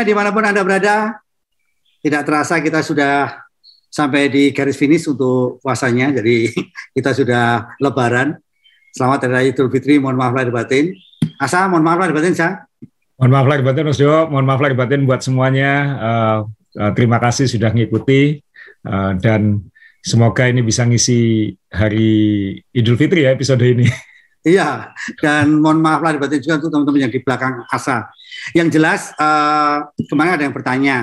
Mania di mana pun Anda berada, tidak terasa kita sudah sampai di garis finish untuk puasanya. Jadi kita sudah lebaran. Selamat Hari Raya Idul Fitri, mohon maaf lahir batin. Asa, mohon maaf lahir batin, Sa. Mohon maaf lahir batin, Mas Jo. Mohon maaf lahir batin buat semuanya. Uh, uh, terima kasih sudah mengikuti uh, dan semoga ini bisa ngisi hari Idul Fitri ya episode ini. Iya, dan mohon maaf lahir batin juga untuk teman-teman yang di belakang Asa. Yang jelas uh, kemarin ada yang bertanya,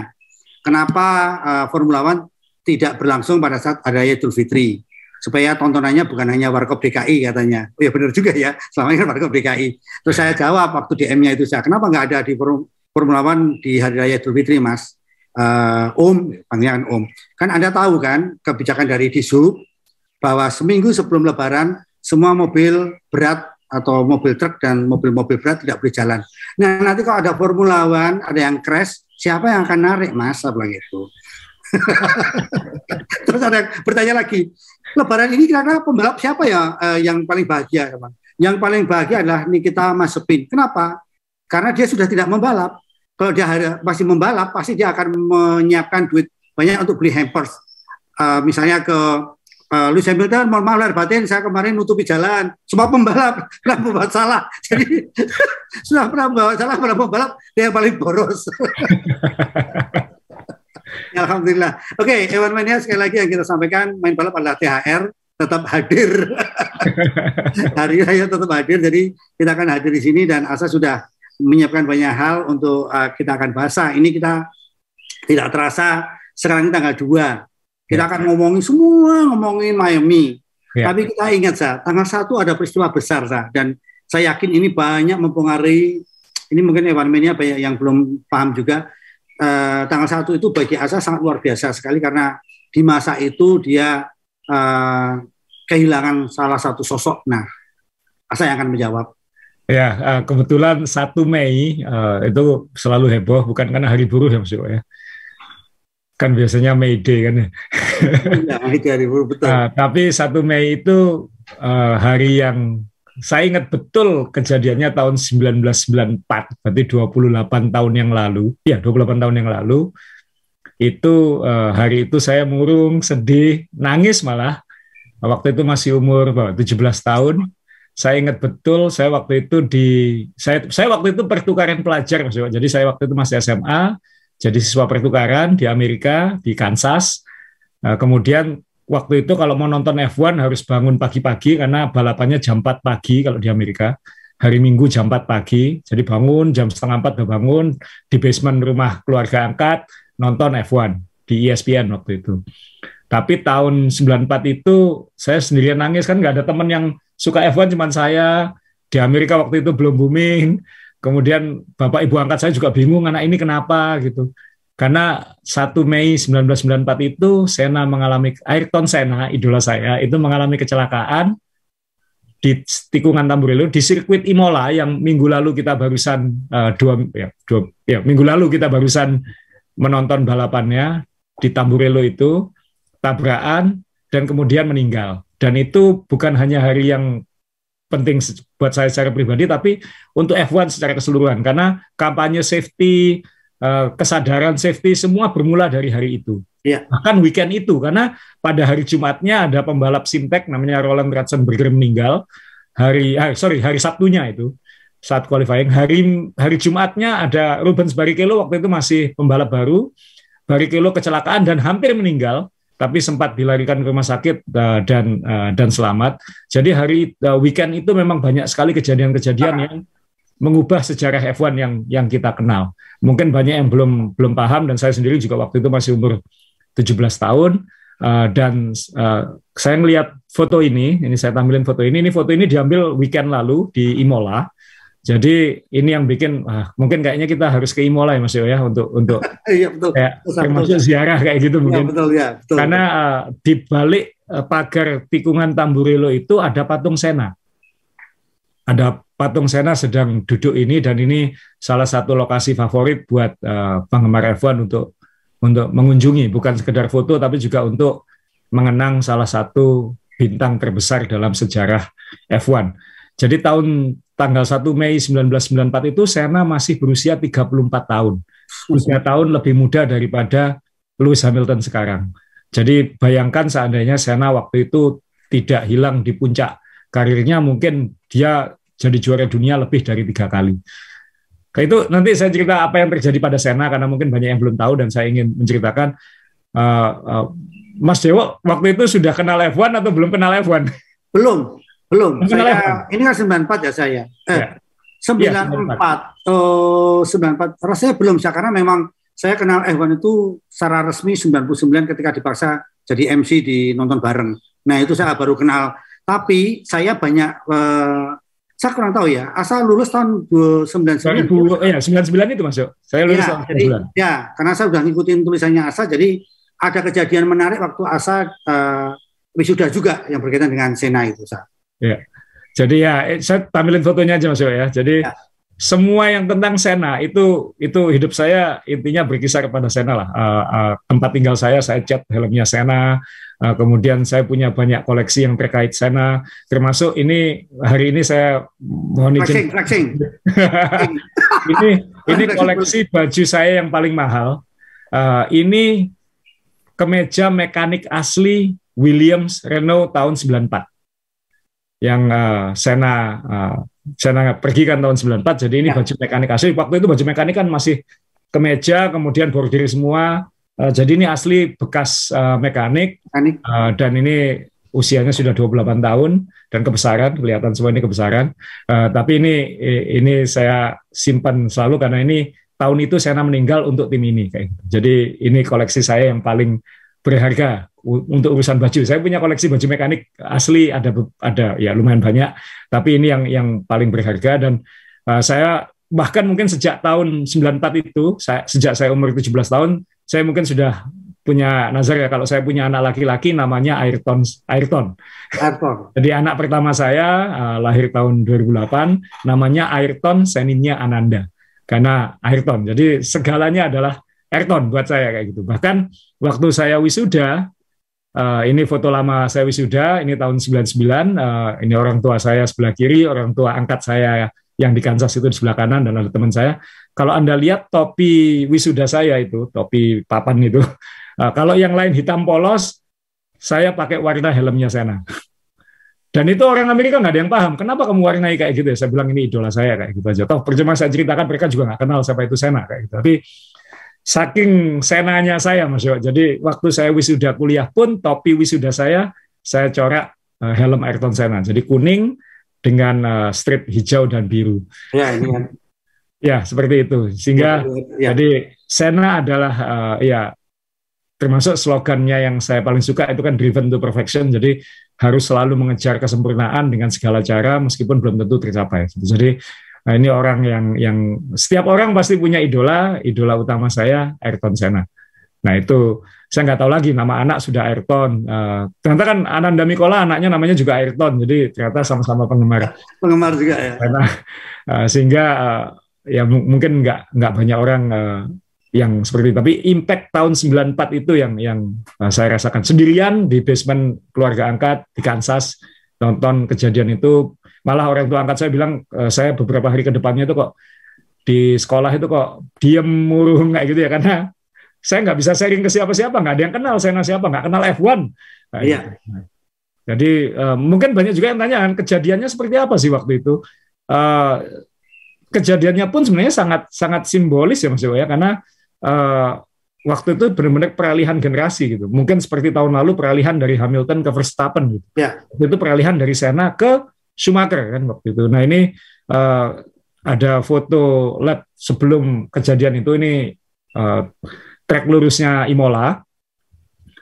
kenapa uh, Formula One tidak berlangsung pada saat ada Idul Fitri? Supaya tontonannya bukan hanya Warkop DKI katanya. Oh ya benar juga ya, selama ini kan Warkop DKI. Terus saya jawab waktu DM-nya itu saya, kenapa nggak ada di Formula One di Hari Raya Idul Fitri, Mas? Uh, om, panggilan Om. Kan Anda tahu kan kebijakan dari Dishub bahwa seminggu sebelum Lebaran semua mobil berat atau mobil truk dan mobil-mobil berat tidak boleh jalan. Nah nanti kalau ada Formula One, ada yang crash, siapa yang akan narik mas? Apa gitu. Terus ada yang bertanya lagi, Lebaran ini kira-kira pembalap siapa ya eh, yang paling bahagia? Teman? Yang paling bahagia adalah Nikita Mazepin. Kenapa? Karena dia sudah tidak membalap. Kalau dia masih membalap, pasti dia akan menyiapkan duit banyak untuk beli hampers. Uh, misalnya ke uh, Lewis Hamilton mohon maaf lahir batin saya kemarin nutupi jalan. Semua pembalap pernah membuat salah. Jadi sudah pernah membawa salah pernah pembalap dia yang paling boros. Ya, Alhamdulillah. Oke okay, Ewan Mania sekali lagi yang kita sampaikan main balap adalah THR tetap hadir. Hari raya tetap hadir jadi kita akan hadir di sini dan Asa sudah menyiapkan banyak hal untuk uh, kita akan bahas. Ini kita tidak terasa sekarang tanggal 2 kita akan ngomongin semua, ngomongin Miami. Ya. Tapi kita ingat, Sa, tanggal satu ada peristiwa besar, Sa. Dan saya yakin ini banyak mempengaruhi, ini mungkin Evan Mania banyak yang belum paham juga. Uh, tanggal satu itu bagi Asa sangat luar biasa sekali karena di masa itu dia uh, kehilangan salah satu sosok. Nah, Asa yang akan menjawab. Ya, uh, kebetulan 1 Mei uh, itu selalu heboh, bukan karena hari buruh ya Mas ya kan biasanya May Day kan ya. hari betul. Nah, tapi satu Mei itu uh, hari yang saya ingat betul kejadiannya tahun 1994, berarti 28 tahun yang lalu. Ya, 28 tahun yang lalu. Itu uh, hari itu saya murung, sedih, nangis malah. Waktu itu masih umur bahwa 17 tahun. Saya ingat betul saya waktu itu di saya saya waktu itu pertukaran pelajar maksudnya. Jadi saya waktu itu masih SMA jadi siswa pertukaran di Amerika, di Kansas. Nah, kemudian waktu itu kalau mau nonton F1 harus bangun pagi-pagi karena balapannya jam 4 pagi kalau di Amerika. Hari Minggu jam 4 pagi, jadi bangun jam setengah 4 udah bangun di basement rumah keluarga angkat, nonton F1 di ESPN waktu itu. Tapi tahun 94 itu saya sendirian nangis kan nggak ada teman yang suka F1 cuman saya. Di Amerika waktu itu belum booming Kemudian Bapak Ibu angkat saya juga bingung anak ini kenapa gitu. Karena 1 Mei 1994 itu Sena mengalami Ayrton Senna idola saya itu mengalami kecelakaan di tikungan Tamburello di sirkuit Imola yang minggu lalu kita barusan uh, dua ya dua ya minggu lalu kita barusan menonton balapannya di Tamburello itu tabrakan dan kemudian meninggal dan itu bukan hanya hari yang penting buat saya secara pribadi, tapi untuk F1 secara keseluruhan karena kampanye safety, eh, kesadaran safety semua bermula dari hari itu. Ya. Bahkan weekend itu karena pada hari Jumatnya ada pembalap Simtek namanya Roland Ratzenberger meninggal. Hari ah, sorry hari Sabtunya itu saat qualifying. Hari hari Jumatnya ada Rubens Barrichello waktu itu masih pembalap baru. Barrichello kecelakaan dan hampir meninggal tapi sempat dilarikan ke rumah sakit uh, dan uh, dan selamat. Jadi hari uh, weekend itu memang banyak sekali kejadian-kejadian yang mengubah sejarah F1 yang yang kita kenal. Mungkin banyak yang belum belum paham dan saya sendiri juga waktu itu masih umur 17 tahun uh, dan uh, saya melihat foto ini, ini saya tampilin foto ini. Ini foto ini diambil weekend lalu di Imola jadi ini yang bikin ah, mungkin kayaknya kita harus ke Imola ya Mas Yo ya untuk untuk iya, betul. kayak termasuk ziarah kayak gitu iya, mungkin. Betul, ya, betul, Karena uh, di balik uh, pagar tikungan Tamburello itu ada patung Sena. Ada patung Sena sedang duduk ini dan ini salah satu lokasi favorit buat uh, penggemar F1 untuk untuk mengunjungi bukan sekedar foto tapi juga untuk mengenang salah satu bintang terbesar dalam sejarah F1. Jadi tahun tanggal 1 Mei 1994 itu Sena masih berusia 34 tahun. Usia tahun lebih muda daripada Lewis Hamilton sekarang. Jadi bayangkan seandainya Sena waktu itu tidak hilang di puncak karirnya, mungkin dia jadi juara dunia lebih dari tiga kali. Nah, itu nanti saya cerita apa yang terjadi pada Sena karena mungkin banyak yang belum tahu dan saya ingin menceritakan uh, uh, Mas Dewo waktu itu sudah kenal F1 atau belum kenal F1? Belum. Belum. Saya, ini kan 94 ya saya. Eh, ya. 94 ya, 94. Oh, 94. Rasanya belum sih karena memang saya kenal F1 itu secara resmi 99 ketika dipaksa jadi MC di nonton bareng. Nah, itu saya baru kenal. Tapi saya banyak eh, saya kurang tahu ya. Asal lulus tahun 99. 2000, ya, 99 itu masuk. Saya lulus ya, tahun jadi, Ya, karena saya sudah ngikutin tulisannya Asa jadi ada kejadian menarik waktu Asa uh, wisuda juga yang berkaitan dengan Sena itu, Sa. Ya. Jadi ya, eh, saya tampilin fotonya aja Mas Yo ya. Jadi ya. semua yang tentang Sena itu itu hidup saya intinya berkisar kepada Sena lah. Uh, uh, tempat tinggal saya saya cat helmnya Sena. Uh, kemudian saya punya banyak koleksi yang terkait Sena. Termasuk ini hari ini saya mohon izin. ini ini koleksi baju saya yang paling mahal. Uh, ini kemeja mekanik asli Williams Renault tahun 94 yang uh, Sena uh, Sena pergi kan tahun 94 jadi ini ya. baju mekanik asli waktu itu baju mekanik kan masih kemeja kemudian bordir semua uh, jadi ini asli bekas uh, mekanik, mekanik. Uh, dan ini usianya sudah 28 tahun dan kebesaran kelihatan semua ini kebesaran uh, tapi ini ini saya simpan selalu karena ini tahun itu Sena meninggal untuk tim ini kayak gitu. jadi ini koleksi saya yang paling berharga untuk urusan baju. Saya punya koleksi baju mekanik asli ada ada ya lumayan banyak, tapi ini yang yang paling berharga dan uh, saya bahkan mungkin sejak tahun 94 itu, saya, sejak saya umur 17 tahun, saya mungkin sudah punya nazar ya kalau saya punya anak laki-laki namanya Ayrton Ayrton. Ayrton. Jadi anak pertama saya uh, lahir tahun 2008 namanya Ayrton Seninya Ananda. Karena Ayrton. Jadi segalanya adalah Ayrton buat saya kayak gitu. Bahkan waktu saya wisuda Uh, ini foto lama saya wisuda, ini tahun 99. Uh, eh, ini orang tua saya sebelah kiri, orang tua angkat saya yang di Kansas itu di sebelah kanan dan ada teman saya. Kalau Anda lihat topi wisuda saya itu, topi papan itu, uh, kalau yang lain hitam polos, saya pakai warna helmnya Sena. Dan itu orang Amerika nggak ada yang paham. Kenapa kamu warnai kayak gitu ya? Saya bilang ini idola saya kayak gitu aja. Toh percuma saya ceritakan mereka juga nggak kenal siapa itu Sena kayak gitu. Tapi saking senanya saya Mas Yo. Jadi waktu saya wisuda kuliah pun topi wisuda saya saya corak uh, helm Ayrton Senna. Jadi kuning dengan uh, strip hijau dan biru. Ya, ini kan. ya, seperti itu. Sehingga ya, ya. jadi Senna adalah uh, ya termasuk slogannya yang saya paling suka itu kan driven to perfection. Jadi harus selalu mengejar kesempurnaan dengan segala cara meskipun belum tentu tercapai. Jadi Nah ini orang yang yang setiap orang pasti punya idola, idola utama saya Ayrton Senna. Nah itu saya nggak tahu lagi nama anak sudah Ayrton. Uh, ternyata kan Ananda Mikola anaknya namanya juga Ayrton, jadi ternyata sama-sama penggemar. Penggemar juga ya. Karena, uh, sehingga uh, ya mungkin nggak nggak banyak orang uh, yang seperti itu. Tapi impact tahun 94 itu yang yang uh, saya rasakan sendirian di basement keluarga angkat di Kansas nonton kejadian itu malah orang tua angkat saya bilang e, saya beberapa hari ke depannya itu kok di sekolah itu kok diem murung kayak gitu ya karena saya nggak bisa sharing ke siapa-siapa nggak ada yang kenal saya siapa nggak kenal F1 nah, iya. Gitu. jadi uh, mungkin banyak juga yang tanya kejadiannya seperti apa sih waktu itu uh, kejadiannya pun sebenarnya sangat sangat simbolis ya Mas ya karena uh, waktu itu benar-benar peralihan generasi gitu mungkin seperti tahun lalu peralihan dari Hamilton ke Verstappen gitu ya. itu peralihan dari Senna ke Schumacher kan waktu itu. Nah ini uh, ada foto lab sebelum kejadian itu ini uh, track lurusnya Imola.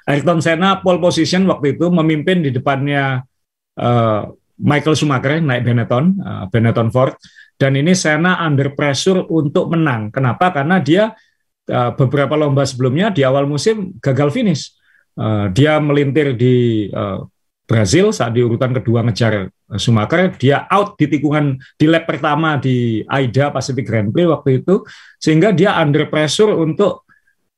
Ayrton Senna pole position waktu itu memimpin di depannya uh, Michael Schumacher naik Benetton, uh, Benetton Ford. Dan ini Senna under pressure untuk menang. Kenapa? Karena dia uh, beberapa lomba sebelumnya di awal musim gagal finish. Uh, dia melintir di uh, Brazil saat di urutan kedua ngejar Schumacher, dia out di tikungan di lap pertama di AIDA Pacific Grand Prix waktu itu, sehingga dia under pressure untuk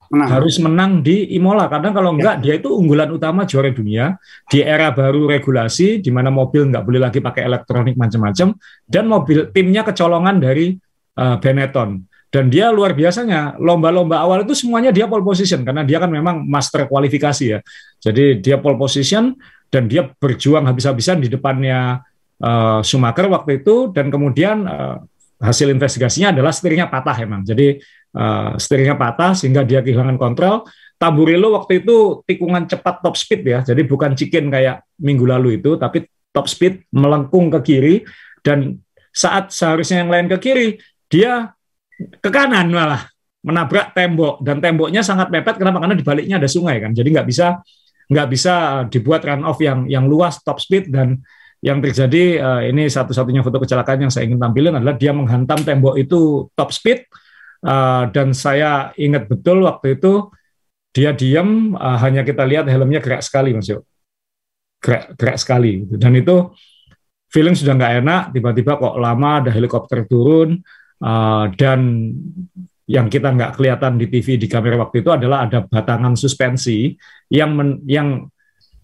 menang. harus menang di Imola karena kalau enggak ya. dia itu unggulan utama juara dunia di era baru regulasi di mana mobil nggak boleh lagi pakai elektronik macam-macam dan mobil timnya kecolongan dari uh, Benetton dan dia luar biasanya lomba-lomba awal itu semuanya dia pole position karena dia kan memang master kualifikasi ya jadi dia pole position dan dia berjuang habis-habisan di depannya uh, Schumacher waktu itu dan kemudian uh, hasil investigasinya adalah setirnya patah emang. Jadi uh, setirnya patah sehingga dia kehilangan kontrol. Tamburillo waktu itu tikungan cepat top speed ya. Jadi bukan chicken kayak minggu lalu itu, tapi top speed melengkung ke kiri dan saat seharusnya yang lain ke kiri, dia ke kanan malah menabrak tembok dan temboknya sangat mepet kenapa karena di baliknya ada sungai kan jadi nggak bisa nggak bisa dibuat run off yang yang luas top speed. Dan yang terjadi uh, ini satu-satunya foto kecelakaan yang saya ingin tampilkan adalah dia menghantam tembok itu top speed. Uh, dan saya ingat betul waktu itu dia diam uh, hanya kita lihat helmnya gerak sekali mas Yo gerak gerak sekali dan itu feeling sudah nggak enak tiba-tiba kok lama ada helikopter turun. Uh, dan yang kita nggak kelihatan di TV di kamera waktu itu adalah ada batangan suspensi yang men, yang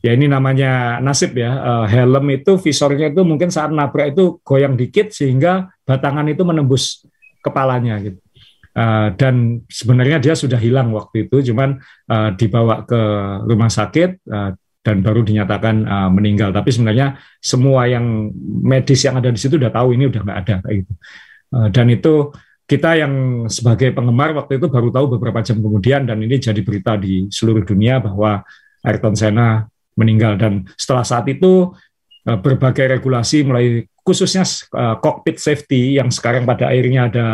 ya ini namanya nasib ya uh, helm itu visornya itu mungkin saat nabrak itu goyang dikit sehingga batangan itu menembus kepalanya gitu. Uh, dan sebenarnya dia sudah hilang waktu itu cuman uh, dibawa ke rumah sakit uh, dan baru dinyatakan uh, meninggal. Tapi sebenarnya semua yang medis yang ada di situ udah tahu ini udah nggak ada kayak gitu. Uh, dan itu kita yang sebagai penggemar waktu itu baru tahu beberapa jam kemudian dan ini jadi berita di seluruh dunia bahwa Ayrton Senna meninggal. Dan setelah saat itu eh, berbagai regulasi mulai khususnya uh, cockpit safety yang sekarang pada akhirnya ada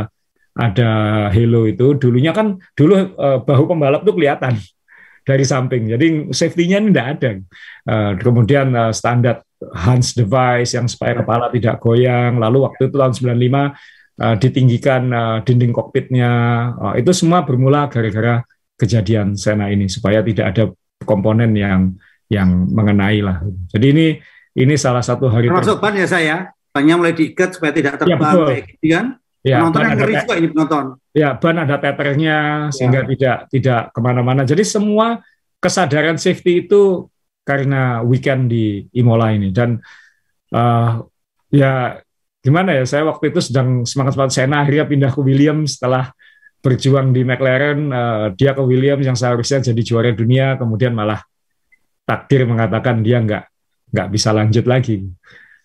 ada halo itu dulunya kan dulu uh, bahu pembalap itu kelihatan dari samping. Jadi safety-nya ini tidak ada. Kemudian standar Hans device yang supaya kepala tidak goyang. Lalu waktu itu tahun 95 uh, ditinggikan uh, dinding kokpitnya uh, itu semua bermula gara-gara kejadian Sena ini supaya tidak ada komponen yang yang mengenai lah. Jadi ini ini salah satu hari termasuk ban ya saya bannya mulai diikat supaya tidak terbang ya, kayak gitu kan. Ya, penonton yang ngeri juga ini penonton. Ya, ban ada teternya sehingga ya. tidak tidak ke mana-mana. Jadi semua kesadaran safety itu karena weekend di Imola ini dan uh, ya gimana ya saya waktu itu sedang semangat semangat. Sena akhirnya pindah ke Williams setelah berjuang di McLaren. Uh, dia ke Williams yang seharusnya jadi juara dunia kemudian malah takdir mengatakan dia nggak nggak bisa lanjut lagi.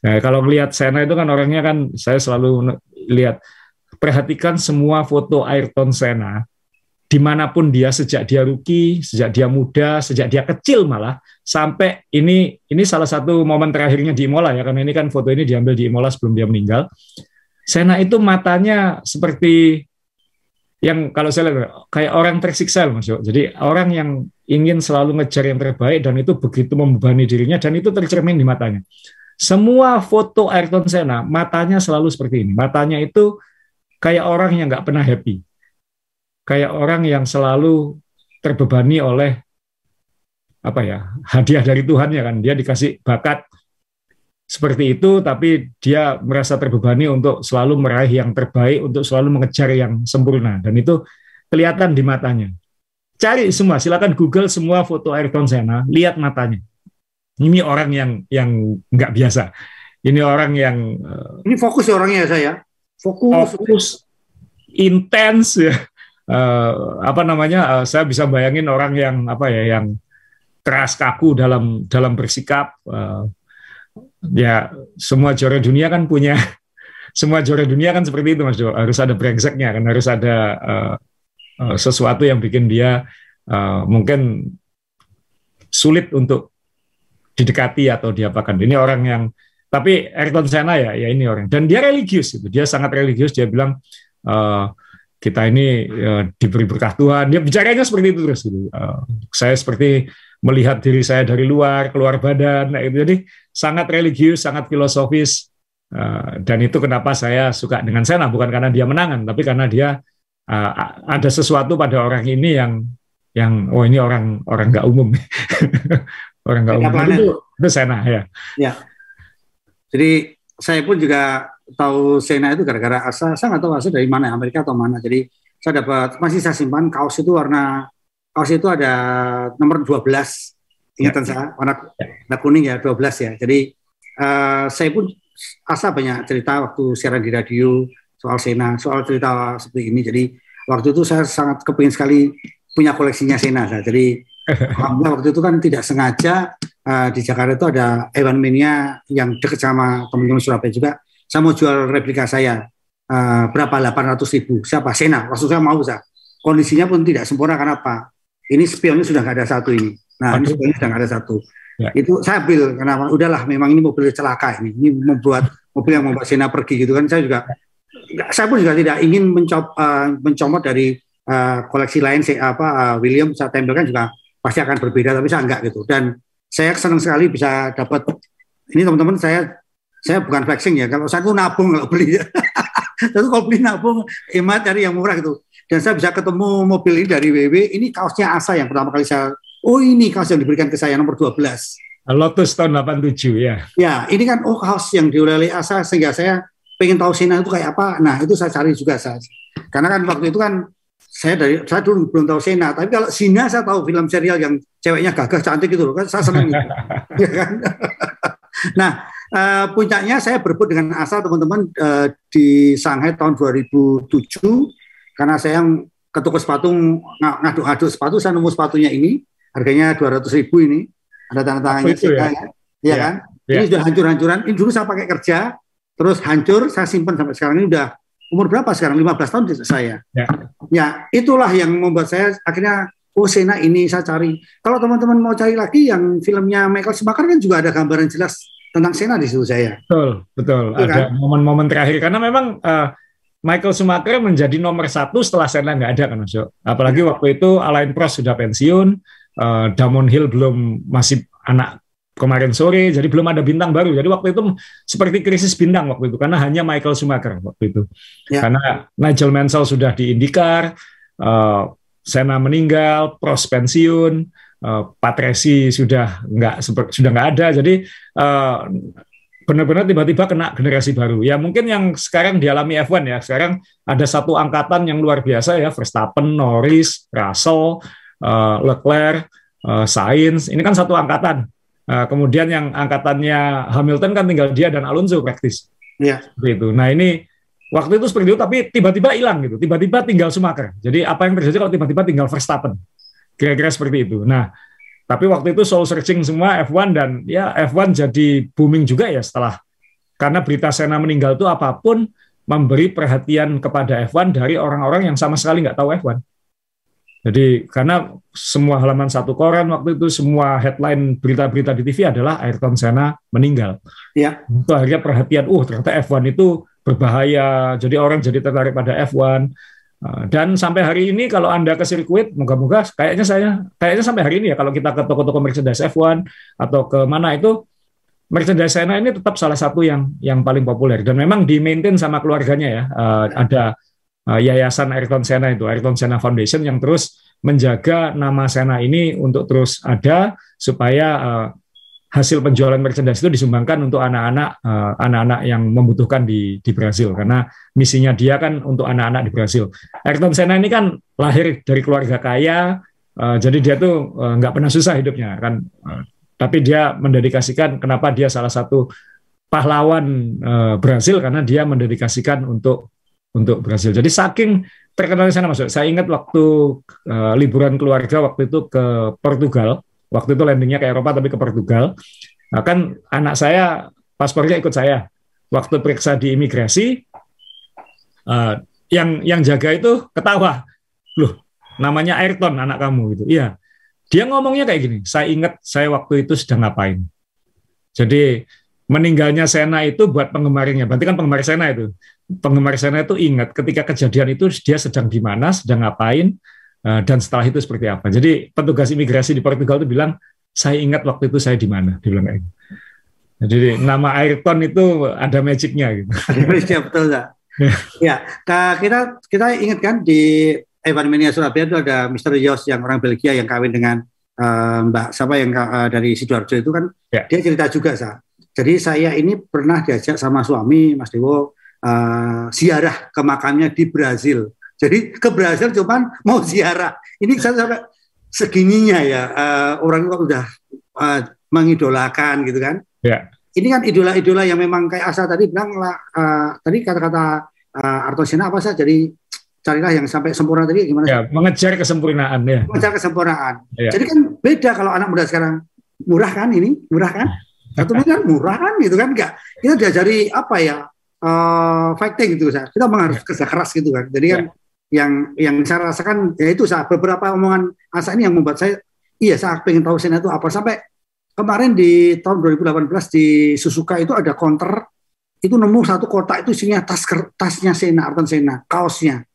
Nah, kalau melihat Sena itu kan orangnya kan saya selalu lihat perhatikan semua foto Ayrton Senna di mana pun dia sejak dia rookie, sejak dia muda, sejak dia kecil malah sampai ini ini salah satu momen terakhirnya di Imola ya karena ini kan foto ini diambil di Imola sebelum dia meninggal. Sena itu matanya seperti yang kalau saya lihat kayak orang tersiksa Mas Jadi orang yang ingin selalu ngejar yang terbaik dan itu begitu membebani dirinya dan itu tercermin di matanya. Semua foto Ayrton Senna matanya selalu seperti ini. Matanya itu kayak orang yang nggak pernah happy. Kayak orang yang selalu terbebani oleh apa ya hadiah dari Tuhan ya kan dia dikasih bakat seperti itu, tapi dia merasa terbebani untuk selalu meraih yang terbaik, untuk selalu mengejar yang sempurna, dan itu kelihatan di matanya. Cari semua, silakan Google semua foto Ayrton Senna, lihat matanya. Ini orang yang yang nggak biasa. Ini orang yang uh, ini fokus orangnya saya, fokus, fokus intens ya. Uh, apa namanya? Uh, saya bisa bayangin orang yang apa ya, yang keras kaku dalam dalam bersikap. Uh, ya semua juara dunia kan punya semua juara dunia kan seperti itu Mas Jo harus ada brengseknya kan harus ada uh, uh, sesuatu yang bikin dia uh, mungkin sulit untuk didekati atau diapakan ini orang yang tapi Ayrton Senna ya ya ini orang dan dia religius itu dia sangat religius dia bilang uh, kita ini uh, diberi berkah Tuhan dia bicaranya seperti itu terus gitu. uh, saya seperti melihat diri saya dari luar, keluar badan. Nah, itu jadi sangat religius, sangat filosofis. Uh, dan itu kenapa saya suka dengan Sena, bukan karena dia menangan, tapi karena dia uh, ada sesuatu pada orang ini yang yang oh ini orang orang nggak umum, orang nggak umum itu, itu Sena ya. Ya. Jadi saya pun juga tahu Sena itu gara-gara asa, saya nggak tahu asal dari mana Amerika atau mana. Jadi saya dapat masih saya simpan kaos itu warna kaos itu ada nomor 12 ingatan ya. saya warna, warna kuning ya 12 ya. Jadi uh, saya pun asa banyak cerita waktu siaran di radio soal Sena, soal cerita seperti ini. Jadi waktu itu saya sangat kepingin sekali punya koleksinya Sena. Saya. Jadi alhamdulillah waktu itu kan tidak sengaja uh, di Jakarta itu ada Evan Mania yang dekat sama teman-teman Surabaya juga. Saya mau jual replika saya uh, berapa 800 ribu. Siapa? Sena. Waktu saya mau saya. Kondisinya pun tidak sempurna karena apa? ini spionnya sudah nggak ada satu ini. Nah, ini spionnya sudah nggak ada satu. Ya. Itu saya ambil kenapa? Udahlah, memang ini mobil celaka ini. Ini membuat mobil yang membuat Sena pergi gitu kan. Saya juga, saya pun juga tidak ingin mencop, uh, mencomot dari uh, koleksi lain. Saya, apa uh, William saya tempelkan juga pasti akan berbeda, tapi saya enggak gitu. Dan saya senang sekali bisa dapat ini teman-teman saya saya bukan flexing ya. Kalau saya tuh nabung kalau beli. Tentu kalau beli nabung hemat cari yang murah gitu dan saya bisa ketemu mobil ini dari WW ini kaosnya Asa yang pertama kali saya oh ini kaos yang diberikan ke saya nomor 12 Lotus tahun 87 ya ya ini kan oh kaos yang diulili Asa sehingga saya pengen tahu Sina itu kayak apa nah itu saya cari juga saya karena kan waktu itu kan saya dari saya dulu belum tahu Sena tapi kalau Sina saya tahu film serial yang ceweknya gagah cantik itu kan saya senang gitu. ya kan nah uh, puncaknya saya berebut dengan Asa teman-teman uh, di Shanghai tahun 2007 karena saya yang ke toko sepatu ngaduk-ngaduk sepatu saya nemu sepatunya ini. Harganya dua ratus ribu ini. Ada tanda tangannya ya? ya, ya, ya kan? ya. ini sudah hancur-hancuran. Ini dulu saya pakai kerja terus hancur saya simpan sampai sekarang. Ini udah umur berapa sekarang? 15 tahun saya. Ya. ya itulah yang membuat saya akhirnya oh Sena ini saya cari. Kalau teman-teman mau cari lagi yang filmnya Michael Schumacher kan juga ada gambaran jelas tentang Sena di situ saya betul betul ya, ada momen-momen kan? terakhir karena memang uh, Michael Schumacher menjadi nomor satu setelah Senna nggak ada kan Mas Apalagi waktu itu Alain Prost sudah pensiun, uh, Damon Hill belum masih anak kemarin sore, jadi belum ada bintang baru. Jadi waktu itu seperti krisis bintang waktu itu karena hanya Michael Schumacher waktu itu. Ya. Karena Nigel Mansell sudah di IndyCar, uh, Senna meninggal, Prost pensiun, uh, Patresi sudah nggak sudah nggak ada. Jadi uh, benar-benar tiba-tiba kena generasi baru. Ya mungkin yang sekarang dialami F1 ya. Sekarang ada satu angkatan yang luar biasa ya, Verstappen, Norris, Russell, uh, Leclerc, uh, Sainz. Ini kan satu angkatan. Uh, kemudian yang angkatannya Hamilton kan tinggal dia dan Alonso praktis. Iya. Itu. Nah ini waktu itu seperti itu, tapi tiba-tiba hilang gitu. Tiba-tiba tinggal Schumacher. Jadi apa yang terjadi kalau tiba-tiba tinggal Verstappen? Kira-kira seperti itu. Nah tapi waktu itu soul searching semua F1 dan ya F1 jadi booming juga ya setelah karena berita Sena meninggal itu apa pun memberi perhatian kepada F1 dari orang-orang yang sama sekali nggak tahu F1. Jadi karena semua halaman satu koran waktu itu semua headline berita-berita di TV adalah Ayrton Senna meninggal. Ya. Itu akhirnya perhatian, uh ternyata F1 itu berbahaya. Jadi orang jadi tertarik pada F1. Ah, dan sampai hari ini kalau Anda ke sirkuit, moga-moga kayaknya saya kayaknya sampai hari ini ya kalau kita ke toko-toko merchandise F1 atau ke mana itu merchandise Senna ini tetap salah satu yang yang paling populer dan memang di maintain sama keluarganya ya. Uh, ada uh, yayasan Ayrton Senna itu, Ayrton Senna Foundation yang terus menjaga nama Senna ini untuk terus ada supaya hasil penjualan merchandise itu disumbangkan untuk anak-anak uh, anak-anak yang membutuhkan di di Brasil karena misinya dia kan untuk anak-anak di Brasil. Ayrton Senna ini kan lahir dari keluarga kaya, uh, jadi dia tuh uh, nggak pernah susah hidupnya kan. Uh, tapi dia mendedikasikan kenapa dia salah satu pahlawan uh, Brasil karena dia mendedikasikan untuk untuk Brasil. Jadi saking terkenal di sana masuk. Saya ingat waktu uh, liburan keluarga waktu itu ke Portugal Waktu itu landingnya ke Eropa tapi ke Portugal. Nah, kan anak saya paspornya ikut saya. Waktu periksa di imigrasi, uh, yang yang jaga itu ketawa, loh namanya Ayrton anak kamu gitu. Iya, dia ngomongnya kayak gini. Saya ingat saya waktu itu sedang ngapain. Jadi meninggalnya Sena itu buat penggemarnya. Berarti kan penggemar Sena itu. Penggemar Sena itu ingat ketika kejadian itu dia sedang di mana, sedang ngapain, dan setelah itu seperti apa. Jadi petugas imigrasi di Portugal itu bilang, saya ingat waktu itu saya di mana, dibilang kayak gitu. Jadi nama Ayrton itu ada magicnya gitu. Ada betul nggak? ya, kita kita ingat kan di Evan Mania Surabaya itu ada Mr. Yos yang orang Belgia yang kawin dengan uh, Mbak siapa yang uh, dari sidoarjo itu kan ya. dia cerita juga sa. Jadi saya ini pernah diajak sama suami Mas Dewo uh, ziarah ke makamnya di Brazil. Jadi ke Brazil cuman mau ziarah. Ini saya sampai segininya ya uh, orang kok udah uh, mengidolakan gitu kan. Ya. Ini kan idola-idola yang memang kayak Asa tadi bilang lah uh, tadi kata-kata uh, Arto Sena apa sih jadi carilah yang sampai sempurna tadi gimana? Ya, mengejar kesempurnaan ya. Mengejar kesempurnaan. Ya. Jadi kan beda kalau anak muda sekarang murah kan ini murah kan satu miliar murah kan gitu kan enggak kita diajari apa ya uh, fighting gitu saya kita memang harus ya. kerja keras gitu kan jadi kan ya yang yang saya rasakan ya itu saat beberapa omongan Asa ini yang membuat saya iya saya pengen tahu Sena itu apa. Sampai kemarin di tahun 2018 di Susuka itu ada counter itu nemu satu kotak itu isinya tas tasnya Sena Arton Sena kaosnya.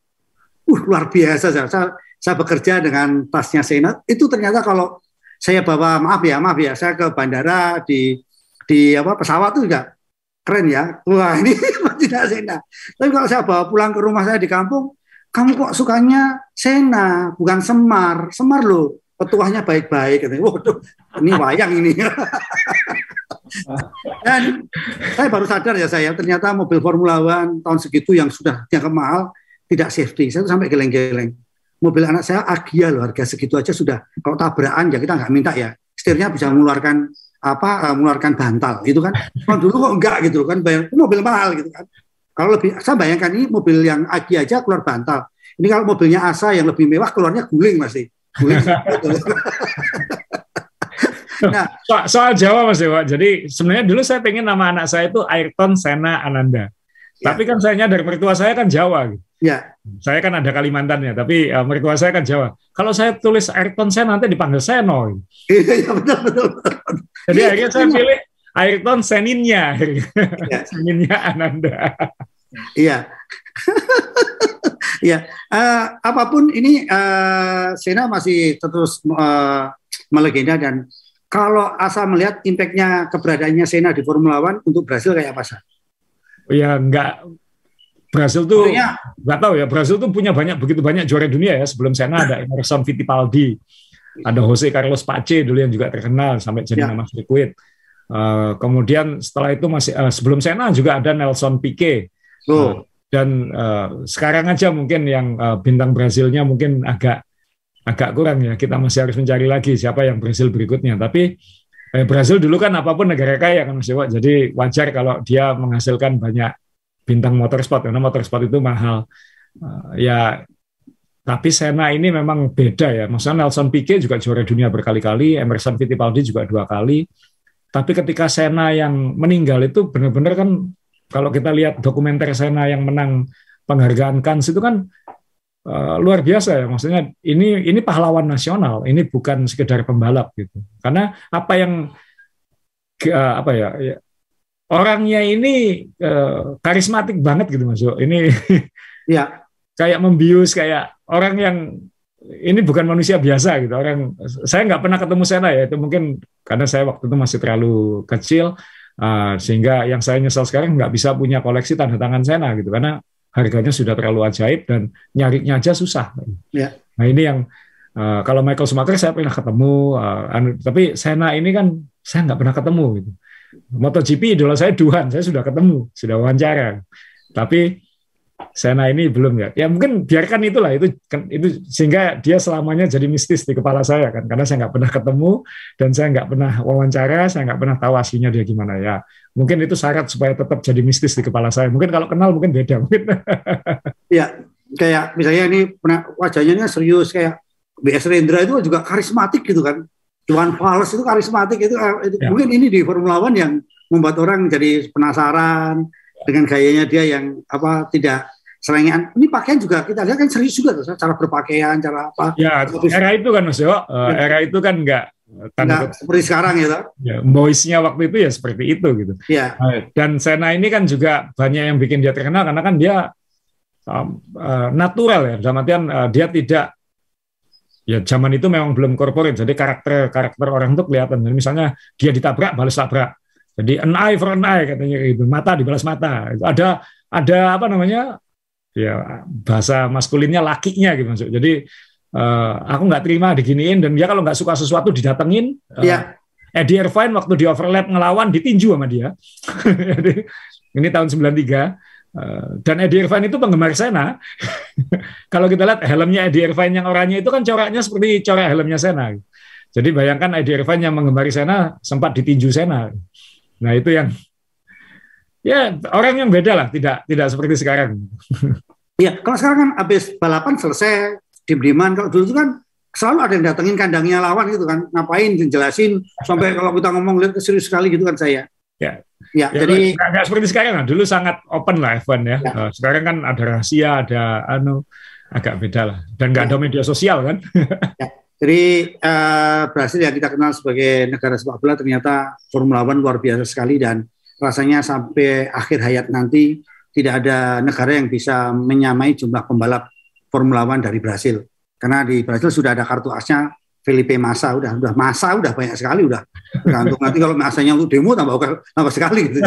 Uh luar biasa saya, saya saya bekerja dengan tasnya Sena. Itu ternyata kalau saya bawa maaf ya maaf ya saya ke bandara di di apa pesawat itu juga keren ya. Wah ini tidak Sena. Tapi kalau saya bawa pulang ke rumah saya di kampung kamu kok sukanya Sena bukan Semar. Semar loh petuahnya baik-baik. Katanya waduh ini wayang ini. Dan saya baru sadar ya saya ternyata mobil Formula One tahun segitu yang sudah dianggap mahal tidak safety. Saya tuh sampai geleng-geleng. Mobil anak saya Agia loh harga segitu aja sudah. Kalau tabrakan ya kita nggak minta ya. Setirnya bisa mengeluarkan apa uh, mengeluarkan bantal itu kan. Kalau dulu kok enggak gitu kan bayar. Mobil mahal gitu kan kalau lebih, saya bayangkan ini mobil yang Agi aja keluar bantal. Ini kalau mobilnya Asa yang lebih mewah keluarnya guling masih. Guling. nah, so, soal Jawa Mas Dewa. Jadi sebenarnya dulu saya pengen nama anak saya itu Ayrton Sena Ananda. Ya. Tapi kan saya nyadar mertua saya kan Jawa. Ya. Saya kan ada Kalimantan ya, tapi uh, mertua saya kan Jawa. Kalau saya tulis Ayrton Sena nanti dipanggil Seno. Iya, betul, betul, betul. Jadi akhirnya saya iya. pilih Ayrton Seninnya, ya. Seninnya Ananda. Iya. Iya, uh, apa pun ini uh, Sena masih terus uh, melegenda dan kalau asal melihat impactnya keberadaannya Sena di Formula One untuk Brasil kayak apa sih? Ya enggak Brasil tuh nggak tahu ya Brasil tuh punya banyak begitu banyak juara dunia ya sebelum Sena ada Emerson Fittipaldi, ada Jose Carlos Pace dulu yang juga terkenal sampai jadi ya. nama sirkuit. Uh, kemudian setelah itu masih uh, sebelum Sena juga ada Nelson Piquet. Oh. Uh, dan uh, sekarang aja mungkin yang uh, bintang Brazilnya mungkin agak agak kurang ya. Kita masih harus mencari lagi siapa yang Brazil berikutnya. Tapi eh, Brazil dulu kan apa pun negara kaya kan Mas Dewa. Jadi wajar kalau dia menghasilkan banyak bintang motorsport karena motorsport itu mahal. Uh, ya tapi Sena ini memang beda ya. Maksudnya Nelson Piquet juga juara dunia berkali-kali, Emerson Fittipaldi juga dua kali. Tapi ketika Sena yang meninggal itu benar-benar kan kalau kita lihat dokumenter Sena yang menang penghargaan Cannes itu kan uh, luar biasa ya. Maksudnya ini ini pahlawan nasional, ini bukan sekedar pembalap gitu. Karena apa yang uh, apa ya, ya orangnya ini uh, karismatik banget gitu Mas. Ini ya kayak membius kayak orang yang ini bukan manusia biasa gitu orang saya nggak pernah ketemu Sena ya itu mungkin karena saya waktu itu masih terlalu kecil uh, sehingga yang saya nyesal sekarang nggak bisa punya koleksi tanda tangan Sena gitu karena harganya sudah terlalu ajaib dan nyarinya aja susah. Ya. Nah ini yang uh, kalau Michael Schumacher saya pernah ketemu, uh, anu, tapi Sena ini kan saya nggak pernah ketemu gitu. MotoGP idola saya Duhan, saya sudah ketemu, sudah wawancara. Tapi Sena ini belum ya. Ya mungkin biarkan itulah itu itu sehingga dia selamanya jadi mistis di kepala saya kan karena saya nggak pernah ketemu dan saya nggak pernah wawancara, saya nggak pernah tahu aslinya dia gimana ya. Mungkin itu syarat supaya tetap jadi mistis di kepala saya. Mungkin kalau kenal mungkin beda mungkin. Iya, kayak misalnya ini wajahnya serius kayak BS Rendra itu juga karismatik gitu kan. Iwan Fals itu karismatik itu, itu ya. mungkin ini di Formula One yang membuat orang jadi penasaran dengan gayanya dia yang apa tidak selengean. Ini pakaian juga kita lihat kan serius juga tuh, cara berpakaian, cara apa. Ya, era itu kan Mas Yo, uh, era itu kan enggak Tanda, seperti sekarang ya, ya boysnya waktu itu ya seperti itu gitu. Ya. Dan Sena ini kan juga banyak yang bikin dia terkenal karena kan dia um, uh, natural ya, dalam artian uh, dia tidak ya zaman itu memang belum korporat, jadi karakter karakter orang itu kelihatan. Jadi misalnya dia ditabrak, balas tabrak. Jadi an eye for an eye katanya itu mata dibalas mata. Ada ada apa namanya? Ya bahasa maskulinnya lakinya gitu maksud. Jadi uh, aku nggak terima diginiin dan dia kalau nggak suka sesuatu didatengin. Uh, ya. Eddie Irvine waktu di overlap ngelawan ditinju sama dia. Jadi ini tahun 93 Uh, dan Eddie Irvine itu penggemar Sena. Kalau kita lihat helmnya Eddie Irvine yang oranye itu kan coraknya seperti corak helmnya Sena. Jadi bayangkan Eddie Irvine yang menggemari Sena sempat ditinju Sena. Nah itu yang ya orang yang beda lah, tidak tidak seperti sekarang. Iya, kalau sekarang kan habis balapan selesai diem-dieman. Kalau dulu itu kan selalu ada yang datengin kandangnya lawan gitu kan, ngapain dijelasin sampai kalau kita ngomong lihat serius sekali gitu kan saya. Ya, Ya, ya jadi nggak seperti sekarang lah. Dulu sangat open lah F1 ya. ya. Uh, sekarang kan ada rahasia, ada anu agak beda lah. Dan nggak ya. ada media sosial kan. ya. Jadi uh, Brasil yang kita kenal sebagai negara sepak bola ternyata Formula One luar biasa sekali dan rasanya sampai akhir hayat nanti tidak ada negara yang bisa menyamai jumlah pembalap Formula One dari Brasil. Karena di Brasil sudah ada kartu asnya Felipe Massa udah udah masa udah banyak sekali udah tergantung nanti kalau masanya untuk demo tambah tambah sekali gitu.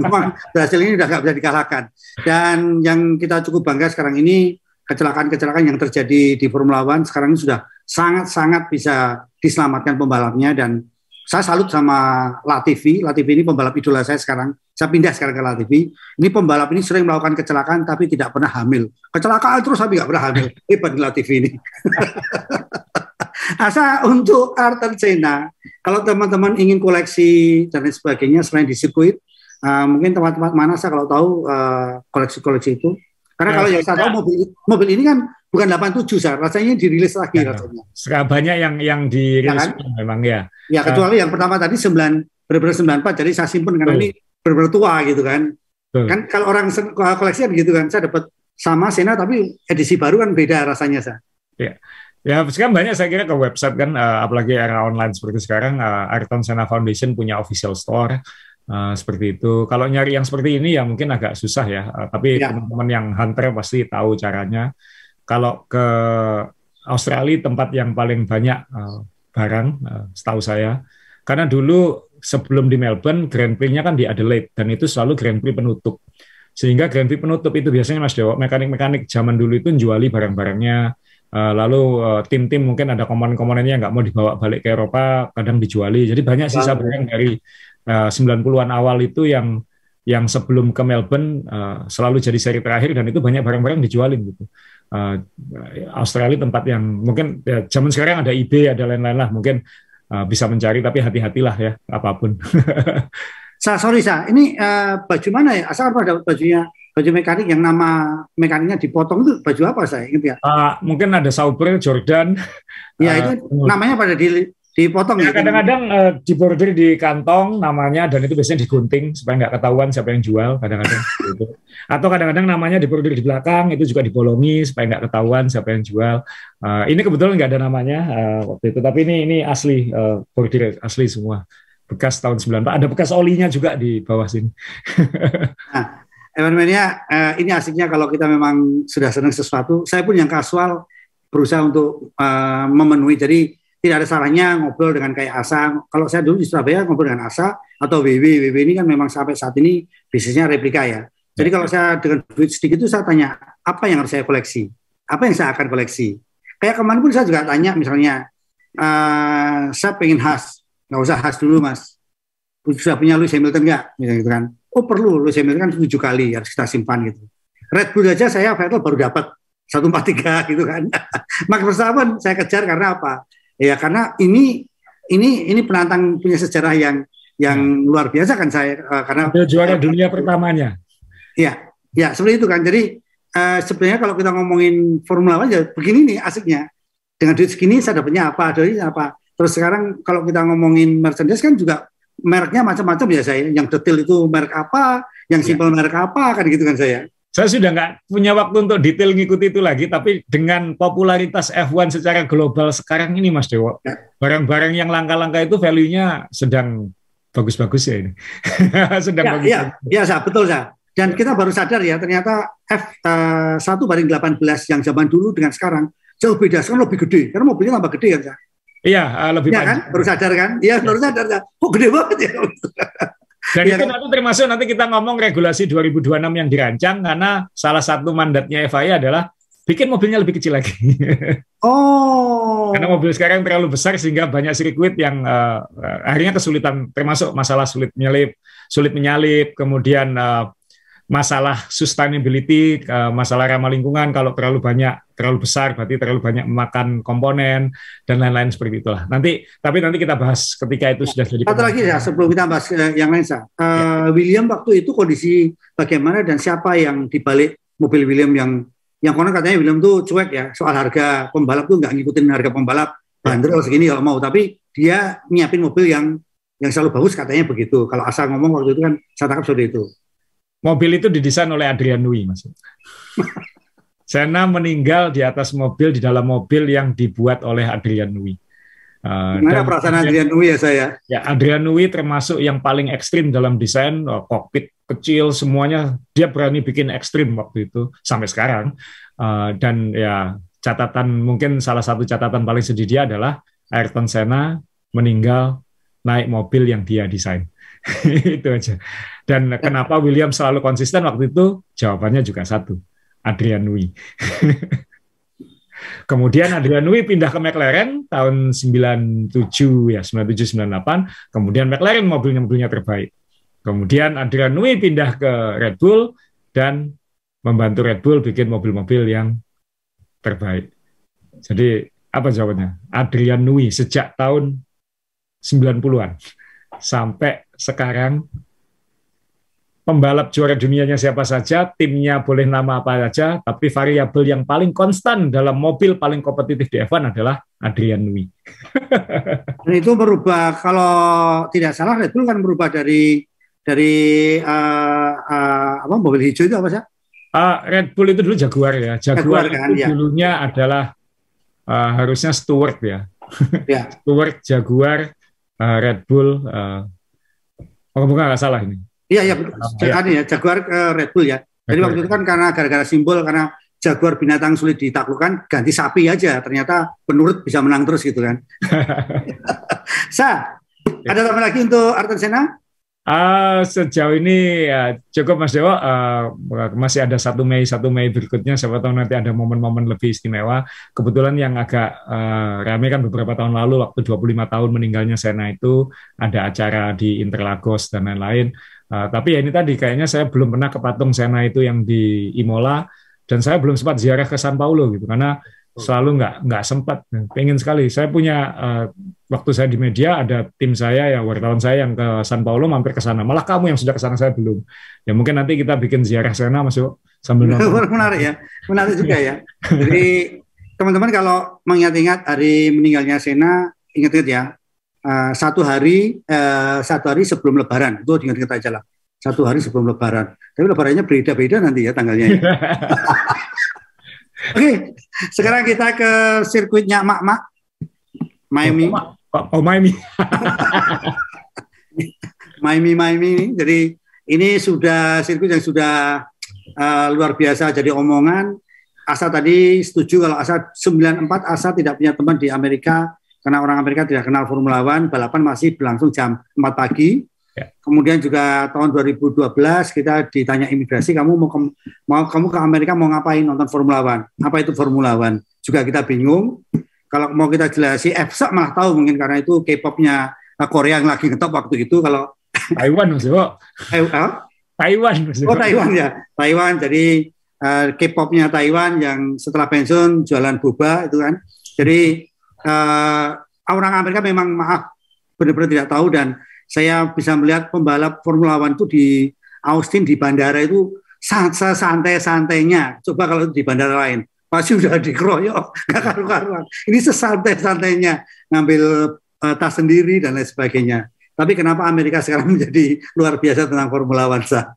Memang Brasil ini udah nggak bisa dikalahkan. Dan yang kita cukup bangga sekarang ini kecelakaan-kecelakaan yang terjadi di Formula One sekarang ini sudah sangat-sangat bisa diselamatkan pembalapnya dan saya salut sama Latifi. Latifi ini pembalap idola saya sekarang. Saya pindah sekarang ke Latifi. Ini pembalap ini sering melakukan kecelakaan tapi tidak pernah hamil. Kecelakaan terus tapi nggak pernah hamil. Hebat Latifi ini. Asa untuk Arthur Senna, kalau teman-teman ingin koleksi dan lain sebagainya selain di sirkuit, uh, mungkin tempat-tempat mana saya kalau tahu uh, koleksi-koleksi itu. Karena ya, kalau yang saya tahu mobil mobil ini kan bukan 87 saya rasanya dirilis lagi ya, rasanya. Sekarang banyak yang yang dirilis ya kan? memang ya. Ya kecuali uh, yang pertama tadi 9 benar-benar 94 jadi saya simpen karena ini benar-benar tua gitu kan. Betul. Kan kalau orang koleksi kan gitu kan saya dapat sama Sena tapi edisi baru kan beda rasanya saya. Ya. Ya, sekarang banyak saya kira ke website kan, uh, apalagi era online seperti sekarang, uh, Ayrton Senna Foundation punya official store uh, seperti itu. Kalau nyari yang seperti ini ya mungkin agak susah ya, uh, tapi ya. teman-teman yang hunter pasti tahu caranya. Kalau ke Australia tempat yang paling banyak uh, barang, uh, setahu saya, karena dulu sebelum di Melbourne Grand Prix-nya kan di Adelaide dan itu selalu Grand Prix penutup. Sehingga Grand Prix penutup itu biasanya Mas Dewo, mekanik-mekanik zaman dulu itu juali barang-barangnya Uh, lalu uh, tim-tim mungkin ada komponen-komponennya nggak mau dibawa balik ke Eropa, kadang dijuali. Jadi banyak sisa barang dari uh, 90-an awal itu yang yang sebelum ke Melbourne uh, selalu jadi seri terakhir dan itu banyak barang-barang dijualin gitu. Uh, Australia tempat yang mungkin ya, zaman sekarang ada eBay ada lain-lain lah mungkin uh, bisa mencari tapi hati-hatilah ya apa pun. sa sorry sa ini uh, baju mana ya? Asal apa dapat bajunya baju mekanik yang nama mekaniknya dipotong itu baju apa saya ingat ya? Uh, mungkin ada Sauber, Jordan. Ya uh, itu namanya pada di dipotong ya. Kadang-kadang uh, di kantong namanya dan itu biasanya digunting supaya nggak ketahuan siapa yang jual kadang-kadang gitu. Atau kadang-kadang namanya di border di belakang itu juga dibolongi supaya nggak ketahuan siapa yang jual. Uh, ini kebetulan nggak ada namanya uh, waktu itu tapi ini ini asli uh, border asli semua bekas tahun 94 ada bekas olinya juga di bawah sini. nah, Evan Mania, eh, ini asiknya kalau kita memang sudah senang sesuatu. Saya pun yang kasual berusaha untuk eh, memenuhi. Jadi tidak ada salahnya ngobrol dengan kayak Asa. Kalau saya dulu di Surabaya ngobrol dengan Asa atau WW. WW ini kan memang sampai saat ini bisnisnya replika ya. Jadi kalau saya dengan duit sedikit itu saya tanya, apa yang harus saya koleksi? Apa yang saya akan koleksi? Kayak kemarin pun saya juga tanya misalnya, uh, saya pengen khas. Nggak usah khas dulu mas. Sudah punya Lewis Hamilton nggak? Gitu kan oh perlu Lewis Hamilton kan tujuh kali harus kita simpan gitu. Red Bull aja saya Vettel baru dapat satu empat tiga gitu kan. Max Verstappen saya kejar karena apa? Ya karena ini ini ini penantang punya sejarah yang yang hmm. luar biasa kan saya uh, karena Dia juara dunia pertamanya. Ya, ya seperti itu kan. Jadi uh, sebenarnya kalau kita ngomongin Formula One ya begini nih asiknya. Dengan duit segini saya dapatnya apa, dari apa. Terus sekarang kalau kita ngomongin Mercedes kan juga mereknya macam-macam ya saya. Yang detail itu merek apa, yang iya. simpel ya. merek apa kan gitu kan saya. Saya sudah nggak punya waktu untuk detail ngikuti itu lagi, tapi dengan popularitas F1 secara global sekarang ini Mas Dewo, ya. barang-barang yang langka-langka itu value-nya sedang bagus-bagus ya ini. sedang ya, bagus. Iya, ya, ya, betul saya. Dan kita baru sadar ya, ternyata F1 uh, banding 18 yang zaman dulu dengan sekarang jauh beda. Sekarang lebih gede, karena mobilnya tambah gede kan. Iya, uh, lebih ya, kan? Baru sadar kan? Iya, baru sadar. Kok gede banget ya? Dan ya, itu kan? nanti termasuk nanti kita ngomong regulasi 2026 yang dirancang karena salah satu mandatnya FIA adalah bikin mobilnya lebih kecil lagi. Oh. Karena mobil sekarang terlalu besar sehingga banyak sirkuit yang uh, akhirnya kesulitan termasuk masalah sulit menyalip, sulit menyalip, kemudian uh, masalah sustainability, masalah ramah lingkungan kalau terlalu banyak, terlalu besar berarti terlalu banyak memakan komponen dan lain-lain seperti itulah. Nanti tapi nanti kita bahas ketika itu sudah jadi. Satu lagi ya sebelum kita bahas uh, yang lain sah. Uh, ya. William waktu itu kondisi bagaimana dan siapa yang dibalik mobil William yang yang konon katanya William tuh cuek ya soal harga pembalap tuh nggak ngikutin harga pembalap bandrol segini kalau mau tapi dia nyiapin mobil yang yang selalu bagus katanya begitu. Kalau asal ngomong waktu itu kan saya tangkap seperti itu. Mobil itu didesain oleh Adrian Nui, Mas. Sena meninggal di atas mobil di dalam mobil yang dibuat oleh Adrian Nui. Uh, Gimana perasaan Adrian Nui ya saya? Ya Adrian Nui termasuk yang paling ekstrim dalam desain uh, kokpit kecil semuanya dia berani bikin ekstrim waktu itu sampai sekarang uh, dan ya catatan mungkin salah satu catatan paling sedih dia adalah Ayrton Senna meninggal naik mobil yang dia desain. itu aja. Dan kenapa William selalu konsisten waktu itu? Jawabannya juga satu, Adrian Nui. Kemudian Adrian Nui pindah ke McLaren tahun 97 ya 97 98. Kemudian McLaren mobilnya mobilnya terbaik. Kemudian Adrian Nui pindah ke Red Bull dan membantu Red Bull bikin mobil-mobil yang terbaik. Jadi apa jawabannya? Adrian Nui sejak tahun 90-an sampai sekarang pembalap juara dunianya siapa saja, timnya boleh nama apa saja, tapi variabel yang paling konstan dalam mobil paling kompetitif di F1 adalah Adrian Nui. Dan itu berubah kalau tidak salah Red Bull kan berubah dari dari uh, uh, apa mobil hijau itu apa sih? Uh, Red Bull itu dulu Jaguar ya. Jaguar, Jaguar kan, itu ya. dulunya adalah uh, harusnya Stewart ya. ya. Stewart Jaguar uh, Red Bull uh, oh bukan nggak salah ini. Iya iya ya. ya Jaguar uh, Red Bull ya. Jadi waktu itu kan karena gara-gara simbol karena Jaguar binatang sulit ditaklukkan ganti sapi aja. Ternyata penurut bisa menang terus gitu kan. Sa ada tambahan lagi untuk Arten Sena Uh, sejauh ini ya cukup Mas Dewa. Uh, masih ada satu Mei satu Mei berikutnya. Siapa tahu nanti ada momen-momen lebih istimewa. Kebetulan yang agak uh, ramai kan beberapa tahun lalu waktu 25 tahun meninggalnya Sena itu ada acara di Interlagos dan lain-lain. Uh, tapi ya ini tadi kayaknya saya belum pernah ke patung Sena itu yang di Imola dan saya belum sempat ziarah ke San Paulo gitu. Karena selalu nggak nggak sempat. Pengen sekali. Saya punya uh, waktu saya di media ada tim saya ya wartawan saya yang ke San Paulo mampir ke sana. Malah kamu yang sudah ke sana saya belum. Ya mungkin nanti kita bikin ziarah sana masuk sambil nonton. Menarik ya. Menarik juga ya. Jadi teman-teman kalau mengingat-ingat hari meninggalnya Sena ingat-ingat ya. Uh, satu hari uh, satu hari sebelum Lebaran. Itu ingat-ingat aja lah. Satu hari sebelum Lebaran. Tapi Lebarannya beda-beda nanti ya tanggalnya ya. Oke, sekarang kita ke sirkuitnya Mak-Mak. Miami. Oh, oh Miami. Miami, Miami. Jadi ini sudah sirkuit yang sudah uh, luar biasa jadi omongan. Asa tadi setuju kalau Asa 94 Asa tidak punya teman di Amerika karena orang Amerika tidak kenal Formula One, balapan masih berlangsung jam 4 pagi. Ya. Kemudian juga tahun 2012 kita ditanya imigrasi, kamu mau, ke, mau kamu ke Amerika mau ngapain nonton Formula One? Apa itu Formula One? Juga kita bingung. Kalau mau kita jelasi, EFSA malah tahu mungkin karena itu K-popnya eh, Korea yang lagi ngetop waktu itu. Kalau Taiwan maksudnya. Taiwan maksudnya. Oh Taiwan ya, Taiwan. Jadi uh, K-popnya Taiwan yang setelah pensiun jualan boba itu kan. Jadi uh, orang Amerika memang maaf benar-benar tidak tahu dan saya bisa melihat pembalap Formula One itu di Austin di bandara itu santai-santainya. Coba kalau di bandara lain, pasti udah dikeroyok, nggak karu-karuan. Ini sesantai-santainya ngambil uh, tas sendiri dan lain sebagainya. Tapi kenapa Amerika sekarang menjadi luar biasa tentang Formula One? Sah?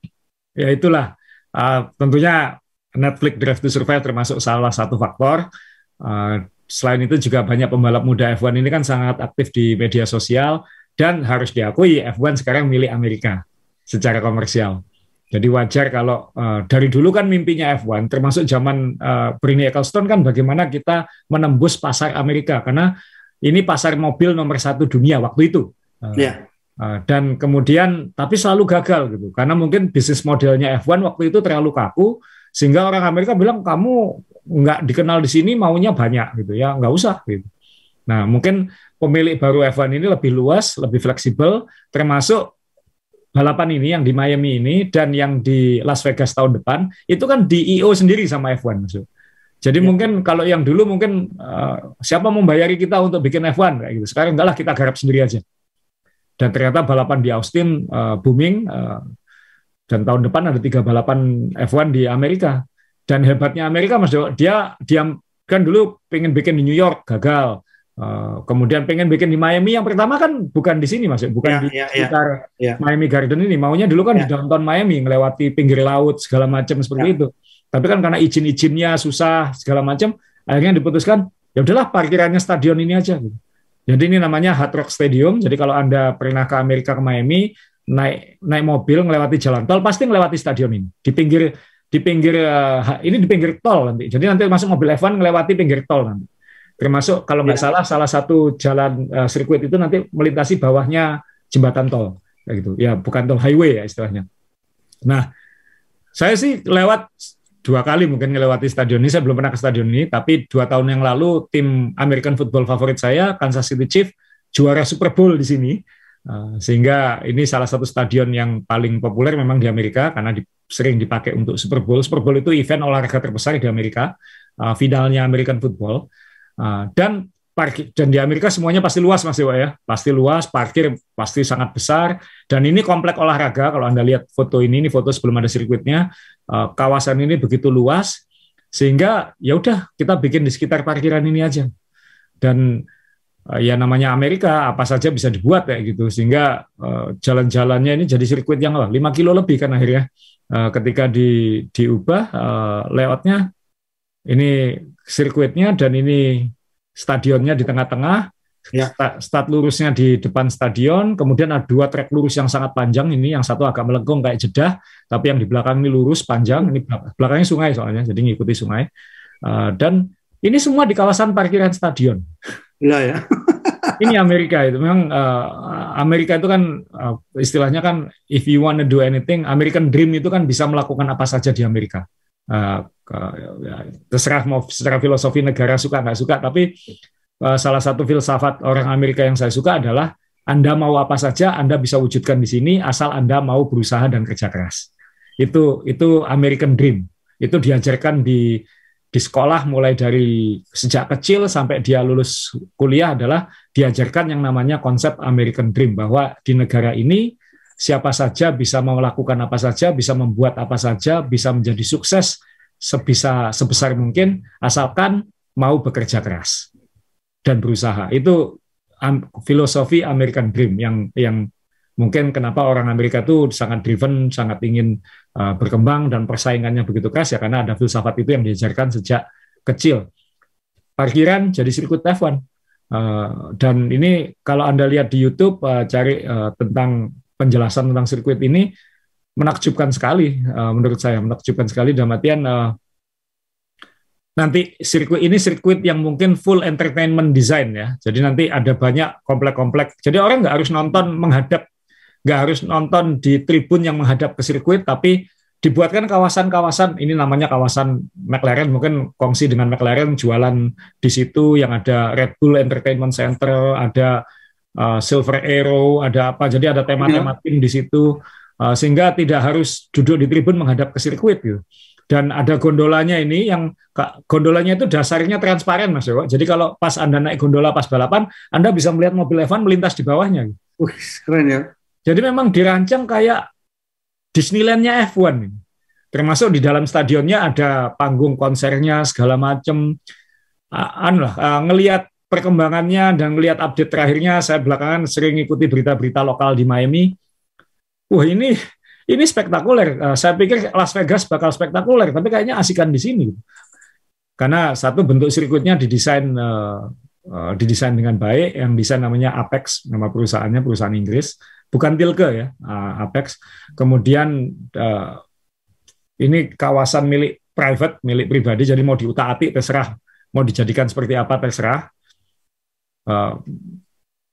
Ya itulah, uh, tentunya Netflix Drive to Survive termasuk salah satu faktor. Uh, selain itu juga banyak pembalap muda F1 ini kan sangat aktif di media sosial dan harus diakui F1 sekarang milik Amerika secara komersial. Jadi wajar kalau uh, dari dulu kan mimpinya F1, termasuk zaman uh, Bernie Ecclestone kan bagaimana kita menembus pasar Amerika karena ini pasar mobil nomor satu dunia waktu itu. Uh, yeah. uh, dan kemudian tapi selalu gagal gitu karena mungkin bisnis modelnya F1 waktu itu terlalu kaku sehingga orang Amerika bilang kamu nggak dikenal di sini maunya banyak gitu ya nggak usah gitu. Nah mungkin pemilik baru F1 ini lebih luas, lebih fleksibel, termasuk balapan ini yang di Miami ini dan yang di Las Vegas tahun depan itu kan di IO sendiri sama F1 maksud. Jadi ya. mungkin kalau yang dulu mungkin uh, siapa membayari kita untuk bikin F1 kayak gitu. Sekarang enggak lah kita garap sendiri aja. Dan ternyata balapan di Austin uh, booming uh, dan tahun depan ada tiga balapan F1 di Amerika. Dan hebatnya Amerika Mas dia diam kan dulu pengen bikin di New York gagal Uh, kemudian pengen bikin di Miami yang pertama kan bukan di sini mas, bukan yeah, di yeah, ya. sekitar yeah. Miami Garden ini. Maunya dulu kan yeah. di ya. downtown Miami, melewati pinggir laut segala macam seperti yeah. itu. Tapi kan karena izin-izinnya susah segala macam, akhirnya diputuskan ya udahlah parkirannya stadion ini aja. Gitu. Jadi ini namanya Hard Rock Stadium. Jadi kalau anda pernah ke Amerika ke Miami, naik naik mobil melewati jalan tol pasti melewati stadion ini di pinggir di pinggir uh, ini di pinggir tol nanti. Jadi nanti masuk mobil F1 melewati pinggir tol nanti termasuk kalau nggak ya. salah salah satu jalan uh, sirkuit itu nanti melintasi bawahnya jembatan tol kayak gitu. Ya bukan tol highway ya istilahnya. Nah saya sih lewat dua kali mungkin melewati stadion ini. Saya belum pernah ke stadion ini tapi dua tahun yang lalu tim American football favorit saya Kansas City Chiefs juara Super Bowl di sini. Uh, sehingga ini salah satu stadion yang paling populer memang di Amerika karena di, sering dipakai untuk Super Bowl. Super Bowl itu event olahraga terbesar di Amerika uh, finalnya American football dan parkir dan di Amerika semuanya pasti luas Mas Dewa ya, pasti luas, parkir pasti sangat besar. Dan ini komplek olahraga kalau Anda lihat foto ini ini foto sebelum ada sirkuitnya, ah, kawasan ini begitu luas sehingga ya udah kita bikin di sekitar parkiran ini aja. Dan ah, ya namanya Amerika apa saja bisa dibuat kayak gitu sehingga jalan-jalannya ini jadi sirkuit yang apa, 5 kilo lebih kan akhirnya ketika di diubah layoutnya ini sirkuitnya dan ini stadionnya di tengah-tengah, ya. start lurusnya di depan stadion, kemudian ada dua trek lurus yang sangat panjang ini, yang satu agak melengkung kayak jedah, tapi yang di belakang ini lurus panjang, ini belakangnya sungai soalnya, jadi ngikuti sungai. Uh, dan ini semua di kawasan parkiran stadion. Ya. ini Amerika itu memang uh, Amerika itu kan uh, istilahnya kan if you want to do anything, American Dream itu kan bisa melakukan apa saja di Amerika. Uh, ya, terserah mau secara filosofi negara suka nggak suka, tapi uh, salah satu filsafat orang Amerika yang saya suka adalah Anda mau apa saja Anda bisa wujudkan di sini asal Anda mau berusaha dan kerja keras. Itu itu American Dream. Itu diajarkan di di sekolah mulai dari sejak kecil sampai dia lulus kuliah adalah diajarkan yang namanya konsep American Dream bahwa di negara ini siapa saja bisa melakukan apa saja, bisa membuat apa saja, bisa menjadi sukses sebisa sebesar mungkin asalkan mau bekerja keras dan berusaha. Itu um, filosofi American Dream yang yang mungkin kenapa orang Amerika itu sangat driven, sangat ingin uh, berkembang dan persaingannya begitu keras ya karena ada filsafat itu yang diajarkan sejak kecil. Parkiran jadi sirkuit F1. Uh, dan ini kalau Anda lihat di YouTube uh, cari uh, tentang penjelasan tentang sirkuit ini menakjubkan sekali uh, menurut saya menakjubkan sekali. Dalam artian uh, nanti sirkuit ini sirkuit yang mungkin full entertainment design ya. Jadi nanti ada banyak komplek-komplek. Jadi orang nggak harus nonton menghadap nggak harus nonton di tribun yang menghadap ke sirkuit tapi dibuatkan kawasan-kawasan. Ini namanya kawasan McLaren. Mungkin kongsi dengan McLaren jualan di situ yang ada Red Bull Entertainment Center ada uh, Silver Arrow, ada apa. Jadi ada tema-tema iya. tim di situ uh, sehingga tidak harus duduk di tribun menghadap ke sirkuit gitu. Dan ada gondolanya ini yang gondolanya itu dasarnya transparan Mas Dewa. Jadi kalau pas Anda naik gondola pas balapan, Anda bisa melihat mobil F1 melintas di bawahnya. Wih, keren ya. Jadi memang dirancang kayak Disneylandnya F1 Termasuk di dalam stadionnya ada panggung konsernya segala macam. Uh, anu lah, uh, ngelihat perkembangannya dan melihat update terakhirnya, saya belakangan sering ikuti berita-berita lokal di Miami. Wah ini ini spektakuler. Uh, saya pikir Las Vegas bakal spektakuler, tapi kayaknya asikan di sini. Karena satu bentuk sirkuitnya didesain uh, uh, didesain dengan baik, yang desain namanya Apex, nama perusahaannya perusahaan Inggris, bukan Tilke ya, Apex. Kemudian ini kawasan milik private, milik pribadi, jadi mau diutak-atik terserah, mau dijadikan seperti apa terserah. Uh,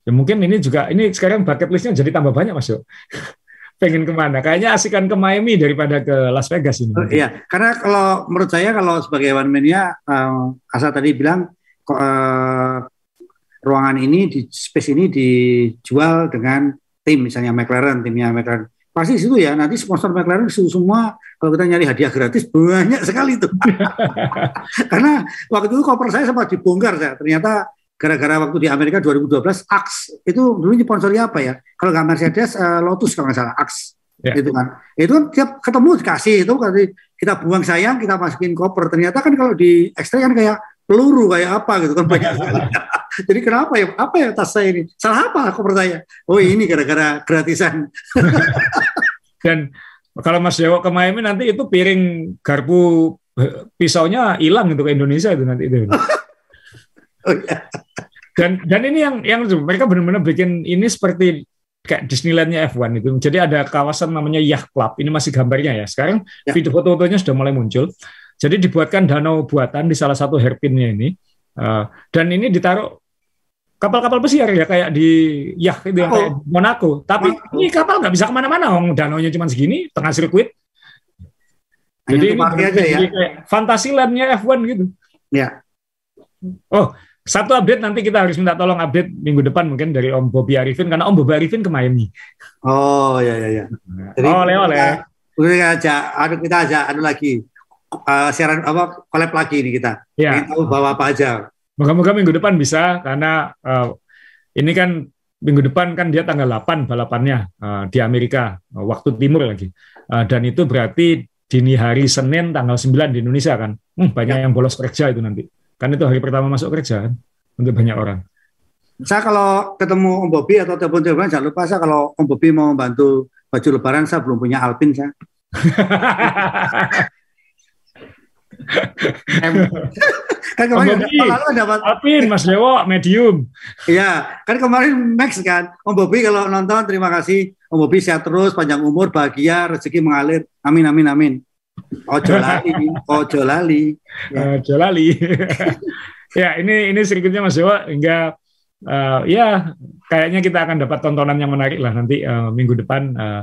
ya mungkin ini juga ini sekarang bucket listnya jadi tambah banyak mas pengen ke mana? Kayaknya asikan ke Miami daripada ke Las Vegas ini. Oh, iya, karena kalau menurut saya kalau sebagai one mania, uh, Asa tadi bilang uh, ruangan ini di space ini dijual dengan tim misalnya McLaren, timnya McLaren pasti situ ya nanti sponsor McLaren semua kalau kita nyari hadiah gratis banyak sekali tuh karena waktu itu koper saya sempat dibongkar saya ternyata gara-gara waktu di Amerika 2012 Ax itu dulu sponsori apa ya? Kalau nggak Mercedes uh, Lotus kalau nggak salah Ax ya. itu kan. Itu kan tiap ketemu dikasih itu kan. Kita buang sayang kita masukin koper. Ternyata kan kalau di ekstra kan kayak peluru kayak apa gitu kan. Banyak jadi kenapa ya? Apa ya tas saya ini? Salah apa koper saya oh ini gara-gara gratisan. Dan kalau Mas Dewo ke Miami nanti itu piring garpu eh, pisaunya hilang gitu ke Indonesia itu nanti itu oh, iya. dan dan ini yang yang mereka benar-benar bikin ini seperti kayak Disneylandnya F1 itu. Jadi ada kawasan namanya Yacht Club. Ini masih gambarnya ya. Sekarang ya. video foto-fotonya sudah mulai muncul. Jadi dibuatkan danau buatan di salah satu hairpinnya ini. Uh, dan ini ditaruh kapal-kapal pesiar ya kayak di Yacht itu oh. kayak Monaco. Tapi oh. ini kapal nggak bisa ke mana-mana. Om danaunya cuma segini, tengah sirkuit. Jadi ini aja ya. kayak Fantasylandnya F1 gitu. Ya. Oh, satu update nanti kita harus minta tolong update minggu depan mungkin dari Om Bobi Arifin karena Om Bobi Arifin ke Miami. Oh ya ya ya. Jadi oh, oleh oleh. Kita aja, aduh kita aja anu lagi uh, siaran apa collab lagi ini kita. Ya. Kita tahu bawa apa aja. Moga-moga minggu depan bisa karena uh, ini kan minggu depan kan dia tanggal 8 balapannya uh, di Amerika uh, waktu timur lagi. Uh, dan itu berarti dini hari Senin tanggal 9 di Indonesia kan. Hmm, banyak ya. yang bolos kerja itu nanti. Kan itu hari pertama masuk kerja kan untuk banyak orang. Saya kalau ketemu Om Bobi atau telepon-telepon jangan lupa saya kalau Om Bobi mau membantu baju lebaran saya belum punya Alpin saya. kan kemarin lalu dapat Alpin Mas Dewo medium. Iya, kan kemarin Max kan. Om Bobi kalau nonton terima kasih. Om Bobi sehat terus, panjang umur, bahagia, rezeki mengalir. Amin amin amin. Ojo lali, ojo lali. Ya. Ojo lali. ya, ini ini sirkuitnya Mas Jawa hingga uh, ya kayaknya kita akan dapat tontonan yang menarik lah nanti uh, minggu depan uh,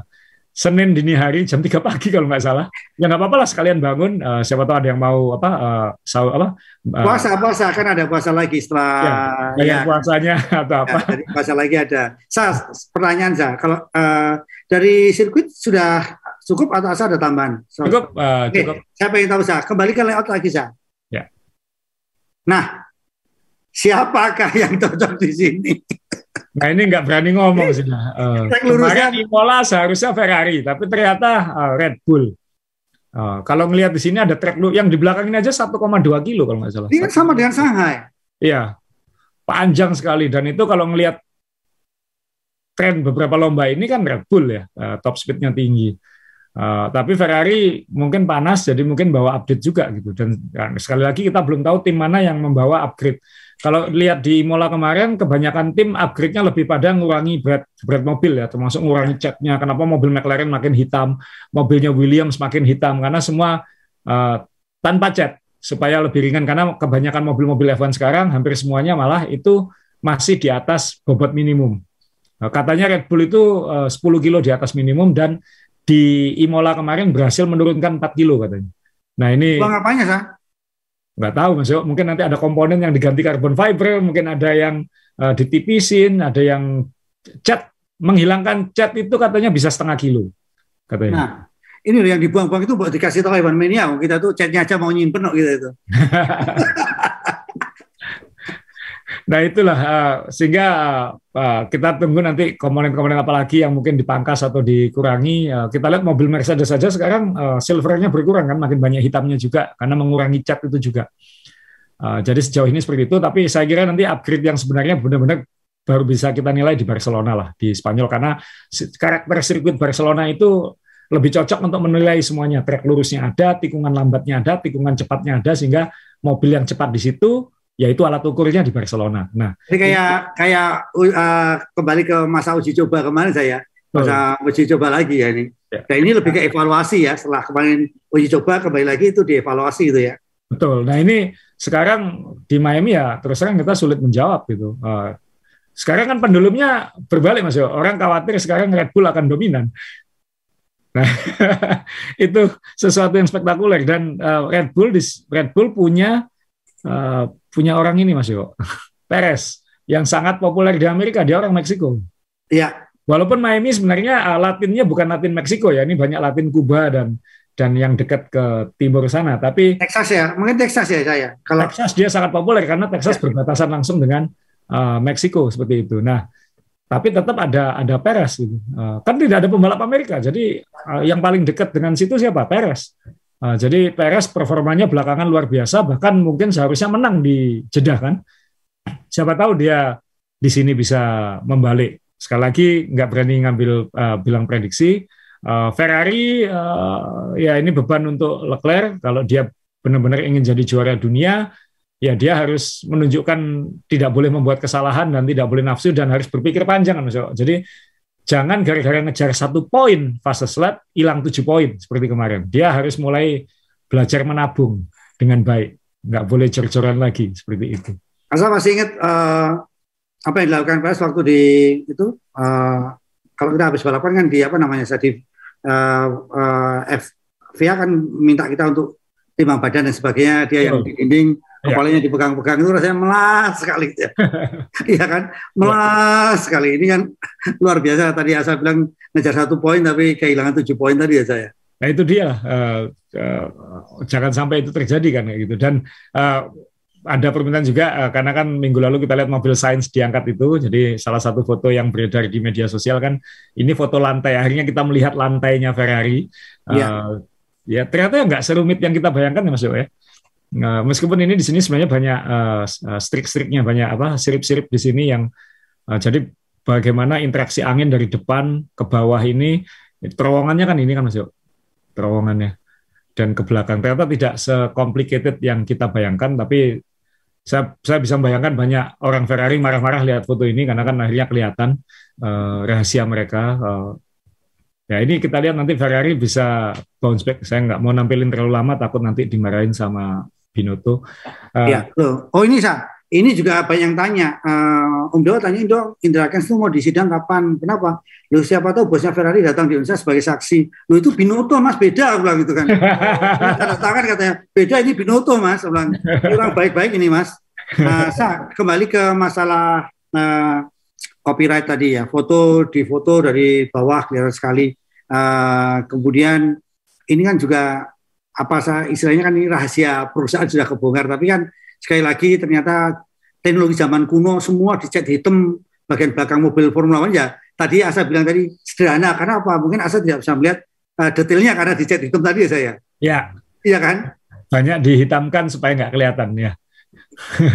Senin dini hari jam 3 pagi kalau nggak salah. Ya nggak apa-apa lah sekalian bangun. Uh, siapa tahu ada yang mau apa uh, sahur apa? Uh, puasa puasa kan ada puasa lagi setelah ya, ya. puasanya atau apa? Ya, puasa lagi ada. Sa pertanyaan sa kalau uh, dari sirkuit sudah Cukup atau asal ada tambahan? So, cukup, uh, cukup. Okay, saya pengen tahu, Sa. Kembali ke layout lagi, Sa. Ya. Nah, siapakah yang cocok di sini? Nah ini nggak berani ngomong sih. Uh, kemarin Imola seharusnya Ferrari, tapi ternyata uh, Red Bull. Uh, kalau ngelihat di sini ada track lu yang di belakang ini aja 1,2 kilo kalau nggak salah. Ini kan sama dengan Shanghai. Iya, panjang sekali dan itu kalau ngelihat tren beberapa lomba ini kan Red Bull ya, uh, top speednya tinggi. Uh, tapi Ferrari mungkin panas, jadi mungkin bawa update juga gitu. Dan ya, sekali lagi kita belum tahu tim mana yang membawa upgrade. Kalau lihat di Mola kemarin, kebanyakan tim upgrade-nya lebih pada ngurangi berat berat mobil ya, termasuk ngurangi catnya. Kenapa mobil McLaren makin hitam, mobilnya Williams makin hitam karena semua uh, tanpa cat supaya lebih ringan. Karena kebanyakan mobil-mobil F1 sekarang hampir semuanya malah itu masih di atas bobot minimum. Nah, katanya Red Bull itu uh, 10 kilo di atas minimum dan di Imola kemarin berhasil menurunkan 4 kilo katanya. Nah ini. Bang apanya sah? Nggak tahu mas Mungkin nanti ada komponen yang diganti karbon fiber, mungkin ada yang uh, ditipisin, ada yang cat menghilangkan cat itu katanya bisa setengah kilo katanya. Nah, ini yang dibuang-buang itu buat dikasih tahu Iwan Mania, kita tuh catnya aja mau nyimpen kok gitu itu. Nah itulah uh, sehingga uh, kita tunggu nanti komponen-komponen apa lagi yang mungkin dipangkas atau dikurangi. Uh, kita lihat mobil Mercedes saja sekarang uh, silvernya berkurang kan, makin banyak hitamnya juga karena mengurangi cat itu juga. Uh, jadi sejauh ini seperti itu, tapi saya kira nanti upgrade yang sebenarnya benar-benar baru bisa kita nilai di Barcelona lah di Spanyol karena karakter sirkuit Barcelona itu lebih cocok untuk menilai semuanya. Trek lurusnya ada, tikungan lambatnya ada, tikungan cepatnya ada sehingga mobil yang cepat di situ yaitu alat ukurnya di Barcelona. Nah, jadi kayak kayak uh, kembali ke masa uji coba kemarin saya, masa oh. uji coba lagi ya ini. Ya. Dan ini lebih ke evaluasi ya, setelah kemarin uji coba kembali lagi itu dievaluasi itu ya. Betul. Nah ini sekarang di Miami ya terus terang kita sulit menjawab gitu. Uh, sekarang kan pendulumnya berbalik mas Orang khawatir sekarang Red Bull akan dominan. Nah, itu sesuatu yang spektakuler dan uh, Red Bull Red Bull punya uh, punya orang ini Mas Yo, Perez, yang sangat populer di Amerika, dia orang Meksiko. Iya. walaupun Miami sebenarnya uh, Latinnya bukan Latin Meksiko ya, ini banyak Latin Kuba dan dan yang dekat ke timur sana. Tapi Texas ya, mungkin Texas ya saya. Kalau Texas dia sangat populer karena Texas ya. berbatasan langsung dengan uh, Meksiko seperti itu. Nah, tapi tetap ada ada Perez gitu. Uh, kan tidak ada pembalap Amerika. Jadi uh, yang paling dekat dengan situ siapa? Perez. Uh, jadi Perez performanya belakangan luar biasa, bahkan mungkin seharusnya menang di Jeddah kan. Siapa tahu dia di sini bisa membalik. Sekali lagi nggak berani ngambil uh, bilang prediksi. Uh, Ferrari uh, ya ini beban untuk Leclerc kalau dia benar-benar ingin jadi juara dunia ya dia harus menunjukkan tidak boleh membuat kesalahan dan tidak boleh nafsu dan harus berpikir panjang kan Jadi jangan gara-gara ngejar satu poin fase slot hilang tujuh poin seperti kemarin. Dia harus mulai belajar menabung dengan baik, nggak boleh cor-coran lagi seperti itu. Asa masih ingat uh, apa yang dilakukan PS waktu di itu uh, kalau kita habis balapan kan di apa namanya saya di uh, uh, FIA kan minta kita untuk timbang badan dan sebagainya dia yang di dinding. Kepalanya dipegang-pegang itu rasanya melas sekali. Ya. iya kan? Melas sekali. Ini kan luar biasa. Tadi saya bilang ngejar satu poin tapi kehilangan tujuh poin tadi ya saya nah itu dia uh, uh, jangan sampai itu terjadi kan gitu. Dan uh, ada permintaan juga uh, karena kan minggu lalu kita lihat mobil sains diangkat itu jadi salah satu foto yang beredar di media sosial kan ini foto lantai. Akhirnya kita melihat lantainya Ferrari. Ya, uh, ya ternyata nggak serumit yang kita bayangkan ya Mas Yo ya uh, meskipun ini di sini sebenarnya banyak uh, strik-striknya banyak apa sirip-sirip di sini yang uh, jadi bagaimana interaksi angin dari depan ke bawah ini terowongannya kan ini kan Mas Yo terowongannya dan ke belakang ternyata tidak sekomplikated yang kita bayangkan tapi saya, saya bisa membayangkan banyak orang Ferrari marah-marah lihat foto ini karena kan akhirnya kelihatan uh, rahasia mereka. Uh, ya ini kita lihat nanti Ferrari bisa bounce back. Saya nggak mau nampilin terlalu lama, takut nanti dimarahin sama Binotto. Uh, ya, loh. Oh ini sa, ini juga banyak yang tanya. Uh, Om Dewa tanya, Indo, Indra Kens itu mau disidang kapan? Kenapa? Lu siapa tahu bosnya Ferrari datang di Indonesia sebagai saksi. Lu itu Binotto mas, beda aku bilang gitu kan. Tanda tangan katanya, beda ini Binotto mas. Aku bilang, kurang baik-baik ini mas. Nah, sa, kembali ke masalah uh, copyright tadi ya. Foto di foto dari bawah kelihatan sekali. Uh, kemudian ini kan juga apa istilahnya kan ini rahasia perusahaan sudah kebongkar tapi kan sekali lagi ternyata teknologi zaman kuno semua dicat hitam bagian belakang mobil Formula One ya tadi Asa bilang tadi sederhana karena apa? Mungkin Asa tidak bisa melihat uh, detailnya karena dicat hitam tadi ya saya. Ya. Iya kan? Banyak dihitamkan supaya nggak kelihatan ya.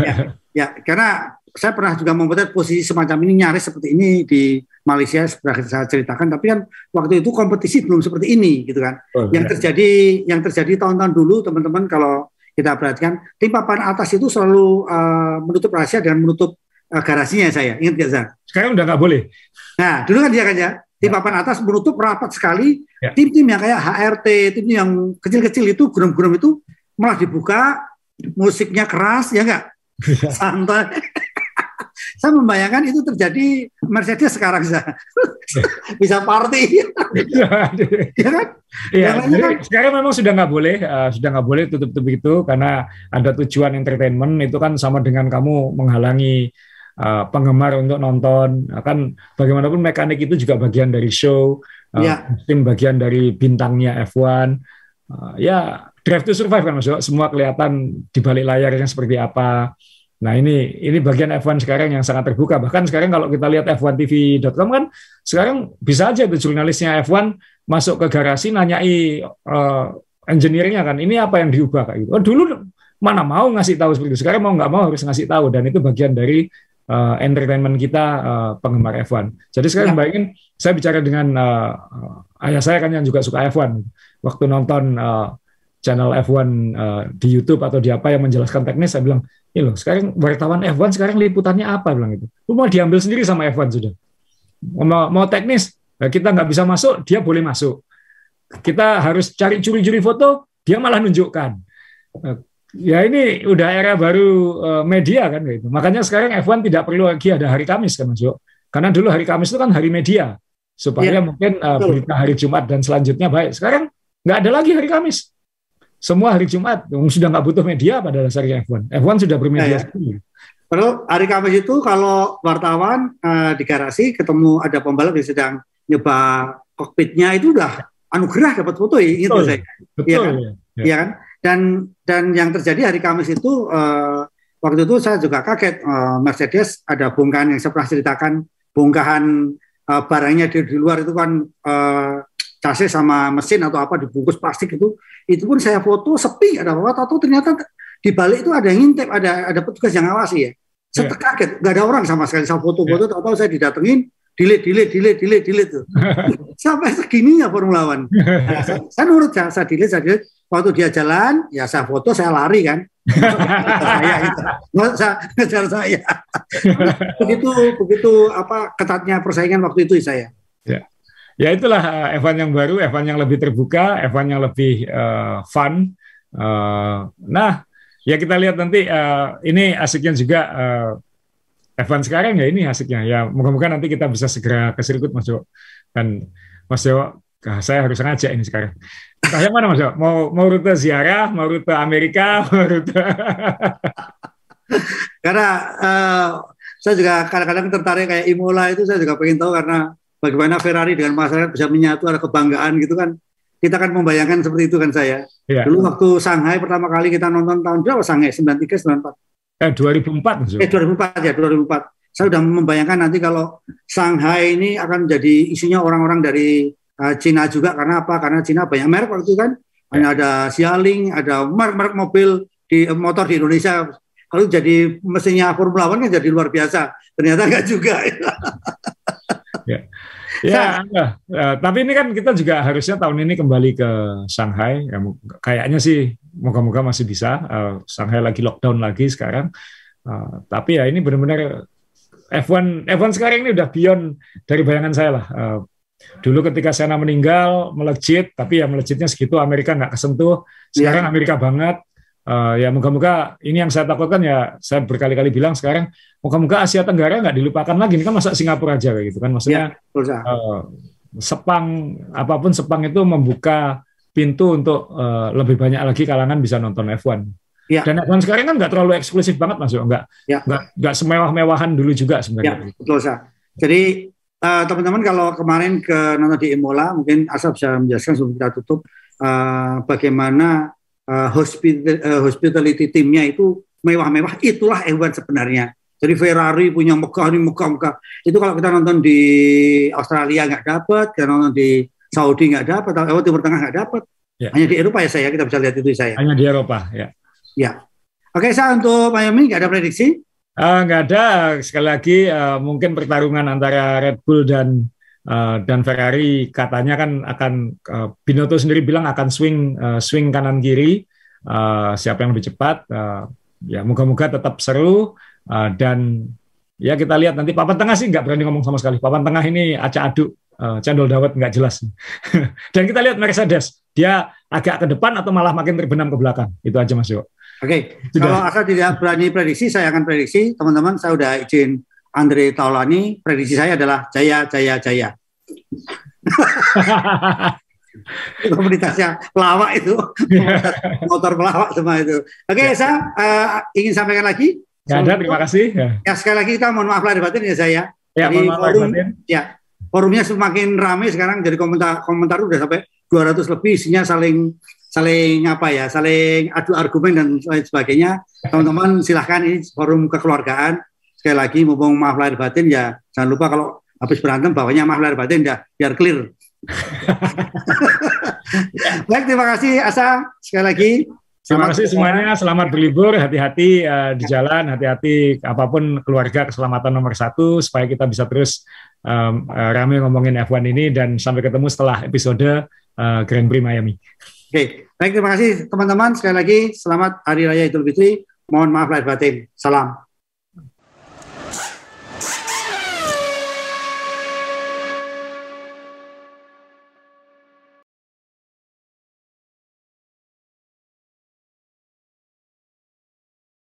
ya. Ya, karena saya pernah juga membuat posisi semacam ini nyaris seperti ini di Malaysia seperti saya ceritakan tapi kan waktu itu kompetisi belum seperti ini gitu kan. Oh, yang ya. terjadi yang terjadi tahun-tahun dulu teman-teman kalau kita perhatikan tim papan atas itu selalu uh, menutup rahasia dan menutup uh, garasinya saya. Ingat gak Zah? Sekarang udah nggak boleh. Nah, dulu kan dia kan ya, tim ya. papan atas menutup rapat sekali. Ya. Tim-tim yang kayak HRT, tim yang kecil-kecil itu, gurum-gurum itu malah dibuka, musiknya keras, ya enggak? Ya. Santai. Saya membayangkan itu terjadi Mercedes sekarang bisa bisa party. Ya kan? Ya, jadi, kan? sekarang memang sudah nggak boleh uh, sudah nggak boleh tutup-tutup itu karena ada tujuan entertainment. Itu kan sama dengan kamu menghalangi uh, penggemar untuk nonton. Kan bagaimanapun mekanik itu juga bagian dari show uh, ya. tim bagian dari bintangnya F1 uh, ya drive to survive kan maksudnya semua kelihatan di balik layarnya seperti apa Nah ini ini bagian F1 sekarang yang sangat terbuka. Bahkan sekarang kalau kita lihat f1tv.com kan sekarang bisa aja tuh jurnalisnya F1 masuk ke garasi nanyai uh, engineer-nya kan ini apa yang diubah kayak gitu. Oh, dulu mana mau ngasih tahu seperti itu. Sekarang mau nggak mau harus ngasih tahu dan itu bagian dari uh, entertainment kita uh, penggemar F1. Jadi sekarang ya. bayangin saya bicara dengan uh, ayah saya kan yang juga suka F1. Waktu nonton uh, channel F1 uh, di YouTube atau di apa yang menjelaskan teknis saya bilang ini loh, sekarang wartawan F1 sekarang liputannya apa bilang itu. Lu mau diambil sendiri sama F1 sudah. Mau, mau teknis, nah kita nggak bisa masuk, dia boleh masuk. Kita harus cari curi-curi foto, dia malah nunjukkan. Nah, ya ini udah era baru uh, media kan gitu. Makanya sekarang F1 tidak perlu lagi ada hari Kamis kan Mas Karena dulu hari Kamis itu kan hari media supaya ya, mungkin uh, berita hari Jumat dan selanjutnya baik. Sekarang nggak ada lagi hari Kamis semua hari Jumat sudah nggak butuh media pada dasarnya F1. F1 sudah bermedia ya, ya. Lalu hari Kamis itu kalau wartawan uh, di garasi ketemu ada pembalap yang sedang nyoba kokpitnya itu udah anugerah dapat foto ya gitu saya. Betul, ya kan? Ya. ya kan? Dan dan yang terjadi hari Kamis itu uh, waktu itu saya juga kaget uh, Mercedes ada bongkahan yang saya pernah ceritakan bongkahan uh, barangnya di, di luar itu kan uh, chassis sama mesin atau apa dibungkus plastik itu itu pun saya foto sepi ada apa atau ternyata di balik itu ada yang ngintip ada ada petugas yang ngawasi ya. Saya yeah. kaget nggak ada orang sama sekali. Saya foto-foto yeah. atau saya didatengin delete delete delete delete delete tuh. Sampai segininya Formula One. Nah, saya, saya nurut saya, saya delete saya delete. Waktu dia jalan ya saya foto saya lari kan. Saya itu saya ngejar saya. Begitu begitu apa ketatnya persaingan waktu itu saya. Ya ya itulah Evan yang baru Evan yang lebih terbuka Evan yang lebih uh, fun. Uh, nah ya kita lihat nanti uh, ini asiknya juga uh, Evan sekarang ya ini asiknya. Ya moga-moga nanti kita bisa segera ke sirkuit Mas Jo dan Mas Jo saya harus ngajak ini sekarang. Entah yang mana Mas Jo mau mau rute ziarah mau rute Amerika mau rute karena uh, saya juga kadang-kadang tertarik kayak Imola itu saya juga pengen tahu karena bagaimana Ferrari dengan masyarakat bisa menyatu ada kebanggaan gitu kan kita kan membayangkan seperti itu kan saya. Ya. Dulu waktu Shanghai pertama kali kita nonton tahun berapa Shanghai? 93 94. Eh 2004 Eh 2004 ya 2004. Saya sudah membayangkan nanti kalau Shanghai ini akan jadi isinya orang-orang dari uh, Cina juga karena apa? Karena Cina banyak merek waktu itu kan. Ya. Hanya ada Xiaoling, ada merek-merek mobil di motor di Indonesia. Kalau jadi mesinnya Formula One kan jadi luar biasa. Ternyata enggak juga. ya. Ya, uh, tapi ini kan kita juga harusnya tahun ini kembali ke Shanghai. Ya, kayaknya sih moga-moga masih bisa. Uh, Shanghai lagi lockdown lagi sekarang. Uh, tapi ya ini benar-benar F1 F1 sekarang ini udah beyond dari bayangan saya lah. Uh, dulu ketika Sena meninggal melejit, tapi ya melejitnya segitu Amerika nggak kesentuh. Sekarang yeah. Amerika banget uh, ya moga-moga ini yang saya takutkan ya saya berkali-kali bilang sekarang moga-moga Asia Tenggara nggak dilupakan lagi. Ini kan masa Singapura aja kayak gitu kan. Maksudnya ya, uh, Sepang apa pun Sepang itu membuka pintu untuk uh, lebih banyak lagi kalangan bisa nonton F1 ya. dan F1 sekarang kan nggak terlalu eksklusif banget masuk nggak ya. nggak nggak semewah-mewahan dulu juga sebenarnya. Ya, betul sah jadi uh, teman-teman kalau kemarin ke nonton di Imola mungkin Asap bisa menjelaskan sebelum kita tutup uh, bagaimana uh, hospital, uh, hospitality timnya itu mewah-mewah. Itulah F1 sebenarnya. Jadi Ferrari punya megah ini megah-megah. Itu kalau kita nonton di Australia nggak dapat kita nonton di Saudi nggak dapat atau Timur Tengah nggak dapat ya. hanya di Eropa ya saya kita bisa lihat itu saya. Hanya di Eropa ya. Ya. Oke saya untuk Miami nggak ada prediksi? Uh, nggak ada. Sekali lagi uh, mungkin pertarungan antara Red Bull dan Uh, dan Ferrari katanya kan akan uh, Binotto sendiri bilang akan swing uh, swing kanan kiri. Uh, siapa yang lebih cepat? Uh, ya moga-moga tetap seru. Uh, dan ya kita lihat nanti. Papan tengah sih nggak berani ngomong sama sekali. Papan tengah ini acak aduk. Uh, cendol dawet nggak jelas. Dan kita lihat Mercedes. Dia agak ke depan atau malah makin terbenam ke belakang? Itu aja Mas Yo. Oke, okay. kalau asal tidak berani prediksi, saya akan prediksi. Teman-teman. Saya udah izin Andre Taulani, prediksi saya adalah Jaya, Jaya, Jaya. komunitasnya pelawak itu, motor pelawak semua itu. Oke, okay, ya. saya uh, ingin sampaikan lagi. Ya, ada, terima kasih. Ya. ya, sekali lagi kita mohon maaf lahir batin ya saya. Ya, Jadi maaf forum, batin. ya, forumnya semakin ramai sekarang. Jadi komentar komentar udah sampai 200 lebih, isinya saling saling apa ya, saling adu argumen dan lain sebagainya. Teman-teman silahkan ini forum kekeluargaan sekali lagi mumpung maaf lahir batin ya jangan lupa kalau habis berantem bawahnya maaf lahir batin ya biar clear. Baik terima kasih Asa sekali lagi. Terima kasih semuanya, selamat berlibur, hati-hati uh, di jalan, hati-hati apa pun keluarga keselamatan nomor satu supaya kita bisa terus um, uh, rame ngomongin F1 ini dan sampai ketemu setelah episode uh, Grand Prix Miami. Oke, baik terima kasih teman-teman sekali lagi selamat Hari Raya Idul Fitri. Mohon maaf lahir batin. Salam.